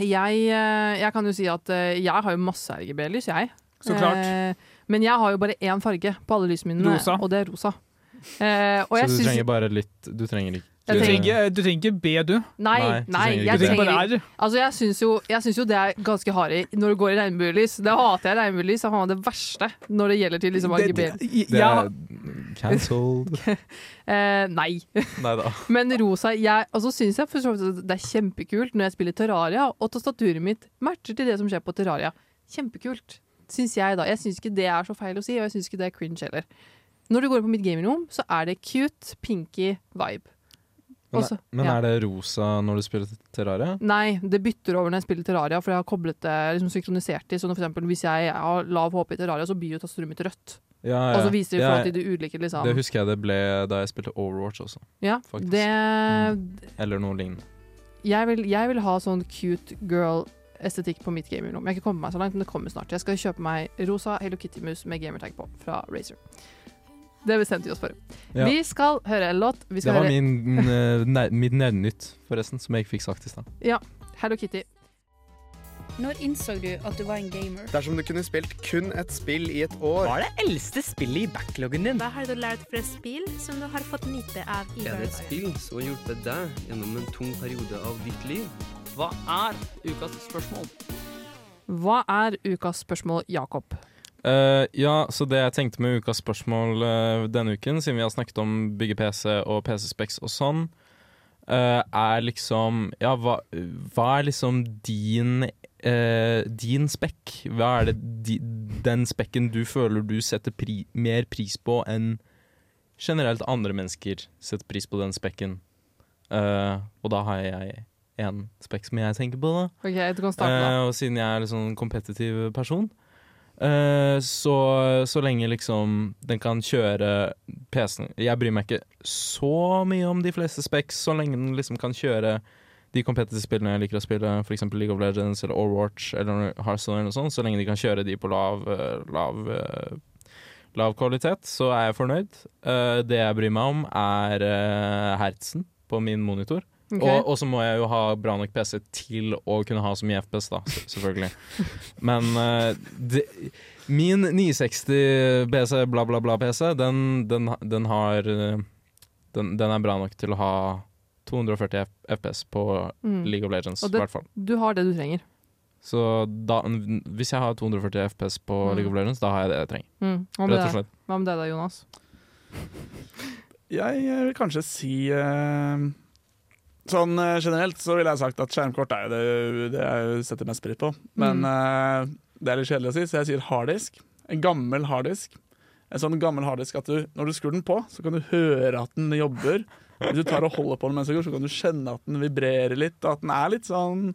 Jeg, eh, jeg kan jo si at eh, jeg har jo masse RGB-lys, jeg. Så klart. Eh, men jeg har jo bare én farge på alle lysene mine, Rosa. og det er rosa. Eh, og Så jeg du trenger bare litt Du trenger ikke Du tenker trenger, du trenger ikke B, du. Nei, Nei, nei, jeg trenger R. Altså, jeg syns jo, jo det er ganske harry når du går i regnbuelys. Det hater jeg regnbuelys. Det er det verste når det gjelder til liksom RGB. det- Det ja, er cancelled. Eh, nei. Neida. Men rosa jeg, altså, synes jeg for så vidt det er kjempekult når jeg spiller Terraria, og tastaturet mitt matcher til det som skjer på Terraria. Kjempekult, syns jeg da. Jeg syns ikke det er så feil å si, og jeg syns ikke det er cringe heller. Når du går på mitt gamingrom, så er det cute, pinky vibe. Men, Også, men ja. er det rosa når du spiller Terraria? Nei, det bytter over når jeg spiller Terraria, for jeg har koblet det liksom synkronisert i. Så når for eksempel, hvis jeg har lav HP i Terraria, så byr jo tastaturet mitt rødt. Ja, Og så viser det i forhold Ja, til de ulike liksom. Det husker jeg det ble da jeg spilte Overwatch også. Ja, faktisk. det Eller noe lignende. jeg vil, jeg vil ha sånn cute girl estetikk på mitt gamingrom. Jeg har ikke kommet meg så langt, men det kommer snart. Jeg skal kjøpe meg rosa Hello Kitty-mus med gamertag på fra Razer. Det bestemte vi oss for. Ja. Vi skal høre en låt. Vi Det var høre min, uh, mitt nerdnytt, forresten, som jeg ikke fikk sagt i stad. Ja, Hello Kitty. Når innså du at du var en gamer? Dersom du kunne spilt kun et spill i et år Hva er det eldste spillet i backloggen din? Hva har du lært fra spill som du har fått nyte av i Er det et spill som har hjulpet deg gjennom en tung periode av ditt liv? Hva er ukas spørsmål? Hva er ukas spørsmål, Jakob? Eh, ja, så det jeg tenkte med ukas spørsmål uh, denne uken, siden vi har snakket om bygge PC og PC-specs og sånn, uh, er liksom Ja, hva, hva er liksom din din spekk? Hva er det di, den spekken du føler du setter pri, mer pris på enn generelt andre mennesker setter pris på den spekken? Og da har jeg én spekk som jeg tenker på, da. Ok, du kan starte da. Og siden jeg er en sånn kompetitiv person, så, så lenge liksom den kan kjøre PC-en Jeg bryr meg ikke så mye om de fleste specs, så lenge den liksom kan kjøre de competitive spillene jeg liker å spille, f.eks. League of Legends eller Overwatch eller Hearthstone eller sånt, så lenge de kan kjøre de på lav, eh, lav, eh, lav kvalitet, så er jeg fornøyd. Eh, det jeg bryr meg om, er hertsen på min monitor. Ok. Og, og så må jeg jo ha bra nok PC til å kunne ha så mye FPS, da, selvfølgelig. Men uh, de, min 960 PC, bla, bla, bla PC, den, den, den har eh, den, den er bra nok til å ha 240 FPS på Mm. League of Legends, i hvert fall. Du har det du trenger. Så da, hvis jeg har 240 FPS på Mm. League of Legends, da har jeg det jeg trenger. Mm. Rett og slett. Hva med deg da, Jonas? Jeg eh, vil kanskje si eh, Sånn eh, generelt så ville jeg sagt at skjermkort er jo det, det jeg setter mest pris på. Men Mm. eh, det er litt kjedelig å si, så jeg sier harddisk. En gammel harddisk. En sånn gammel harddisk at du, når du skrur den på, så kan du høre at den jobber. Hvis du tar og holder på den mens den går, så kan du kjenne at den vibrerer litt, og at den er litt sånn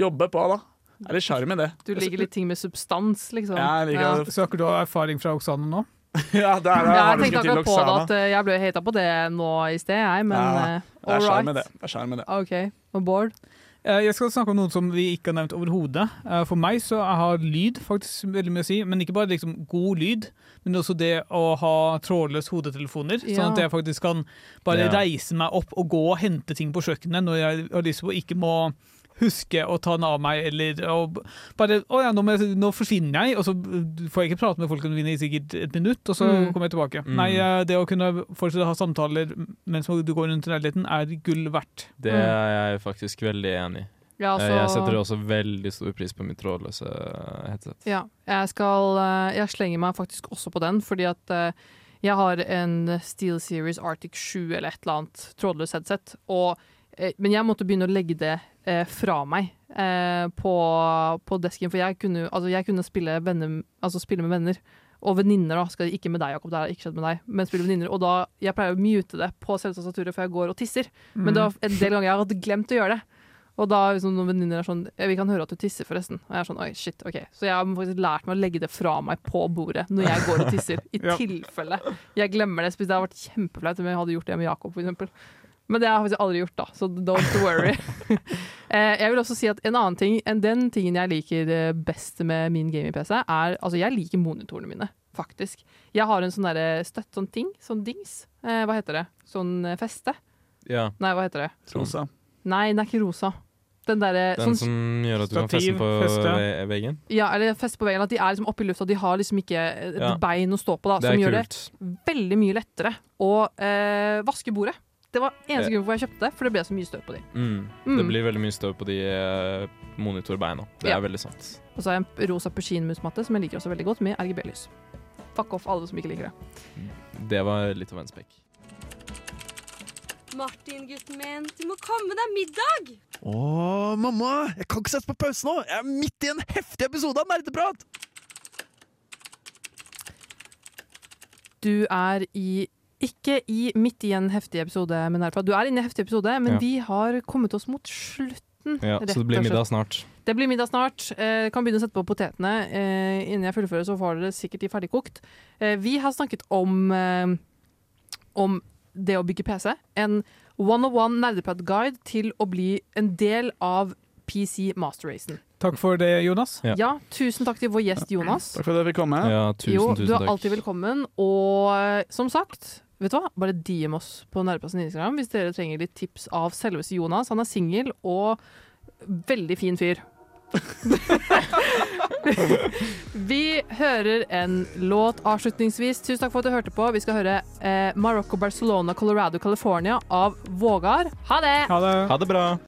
Jobber på, da. Det er litt sjarm i det. Du liker litt ting med substans, liksom. Ja, jeg liker det. Søker du erfaring fra Oksane nå? ja, det er, Ja, jeg tenkte akkurat på det at eh, jeg ble hata på det nå i sted, jeg, men Ja, uh, er all right. det. Det er i det. OK. Bård? Eh, Jeg skal snakke om noen som vi ikke har nevnt overhodet. Eh, For meg så har lyd faktisk veldig mye å si, men ikke bare liksom god lyd, men også det å ha trådløse hodetelefoner, Ja. sånn at jeg faktisk kan bare Ja. reise meg opp og gå og hente ting på kjøkkenet når jeg har lyst på, ikke må huske å ta den av meg, eller og bare Å ja, nå, må jeg, nå forsvinner jeg, og så får jeg ikke prate med folk i sikkert et minutt, og så Mm. kommer jeg tilbake. Mm. Nei, eh, det å kunne fortsette å ha samtaler mens du går rundt i leiligheten, er gull verdt. Det er jeg faktisk veldig enig i. Ja, Eh, altså- Jeg setter også veldig stor pris på mitt trådløse headset. Ja, jeg skal eh, Jeg slenger meg faktisk også på den, fordi at eh, jeg har en Steel Series Arctic 7 eller et eller annet trådløs headset, og, eh, men jeg måtte begynne å legge det eh, fra meg eh, på, på desken, for jeg kunne, altså jeg kunne spille, venner, altså spille med venner. Og venninner, da. Skal, ikke med deg, Jakob, det har ikke skjedd med deg. Men spille venninner. Og da, jeg pleier å mute det på selvtastaturet før jeg går og tisser. Men det var en del ganger jeg hadde glemt å gjøre det. Og da liksom, noen venninner er sånn «Ja, 'Vi kan høre at du tisser, forresten.' Og jeg er sånn Oi, shit, OK. Så jeg har faktisk lært meg å legge det fra meg på bordet når jeg går og tisser. I Ja. tilfelle jeg glemmer det. Spesielt Det hadde vært kjempeflaut om jeg hadde gjort det med Jakob, f.eks. Men det har jeg faktisk aldri gjort, da, så don't worry. Eh, jeg vil også si at en annen ting enn den tingen jeg liker eh, best med min gaming-PC, er Altså, jeg liker monitorene mine, faktisk. Jeg har en sånn derre støtt, sånn ting, sånn dings. Eh, hva heter det? Sånn feste? Ja. Nei, hva heter det? Rosa. Nei, den er ikke rosa. Den der, Den sånn, som gjør at du kan feste den på feste. veggen? Ja, eller feste på veggen. At de er liksom oppe i lufta. De har liksom ikke et Ja. bein å stå på, da, Det som gjør kult. det veldig mye lettere å eh, vaske bordet. Det var eneste grunn for jeg kjøpte det, for det ble så mye støv på de. Mm. Mm. Det blir veldig mye støv på de eh, monitorbeina. Det Ja. er veldig sant. Og så har jeg en rosa Puccin-musmatte som jeg liker også veldig godt, med RGB-lys. Fuck off alle som ikke liker det. Det var litt av en spekk. Martin, gutten min, du må komme deg middag! Å, mamma! Jeg kan ikke sette på pause nå! Jeg er midt i en heftig episode av Nerdeprat! Du er i ikke i midt i en heftig episode men Nerdprat. Du er inne i en heftig episode, men Ja. vi har kommet oss mot slutten. Ja, rett så det blir middag snart. Det blir middag snart. Eh, kan begynne å sette på potetene. Eh, innen jeg fullfører, så får dere sikkert de ferdigkokt. Eh, vi har snakket om, eh, om det å bygge PC. En one-on-one nerdepad-guide til å bli en del av PC Master Racen. Takk for det, Jonas. Ja. tusen takk til vår gjest Jonas. Takk for at jeg fikk komme. Ja, tusen, jo, tusen du er takk. alltid velkommen. Og eh, som sagt, vet du hva? bare DM oss på Nærplassen Instagram hvis dere trenger litt tips av selveste Jonas. Han er singel og veldig fin fyr. Vi hører en låt avslutningsvis. Tusen takk for at du hørte på. Vi skal høre eh, Marokko, Barcelona, Colorado, California av Vågar. Ha det! Ha det. Ha det bra.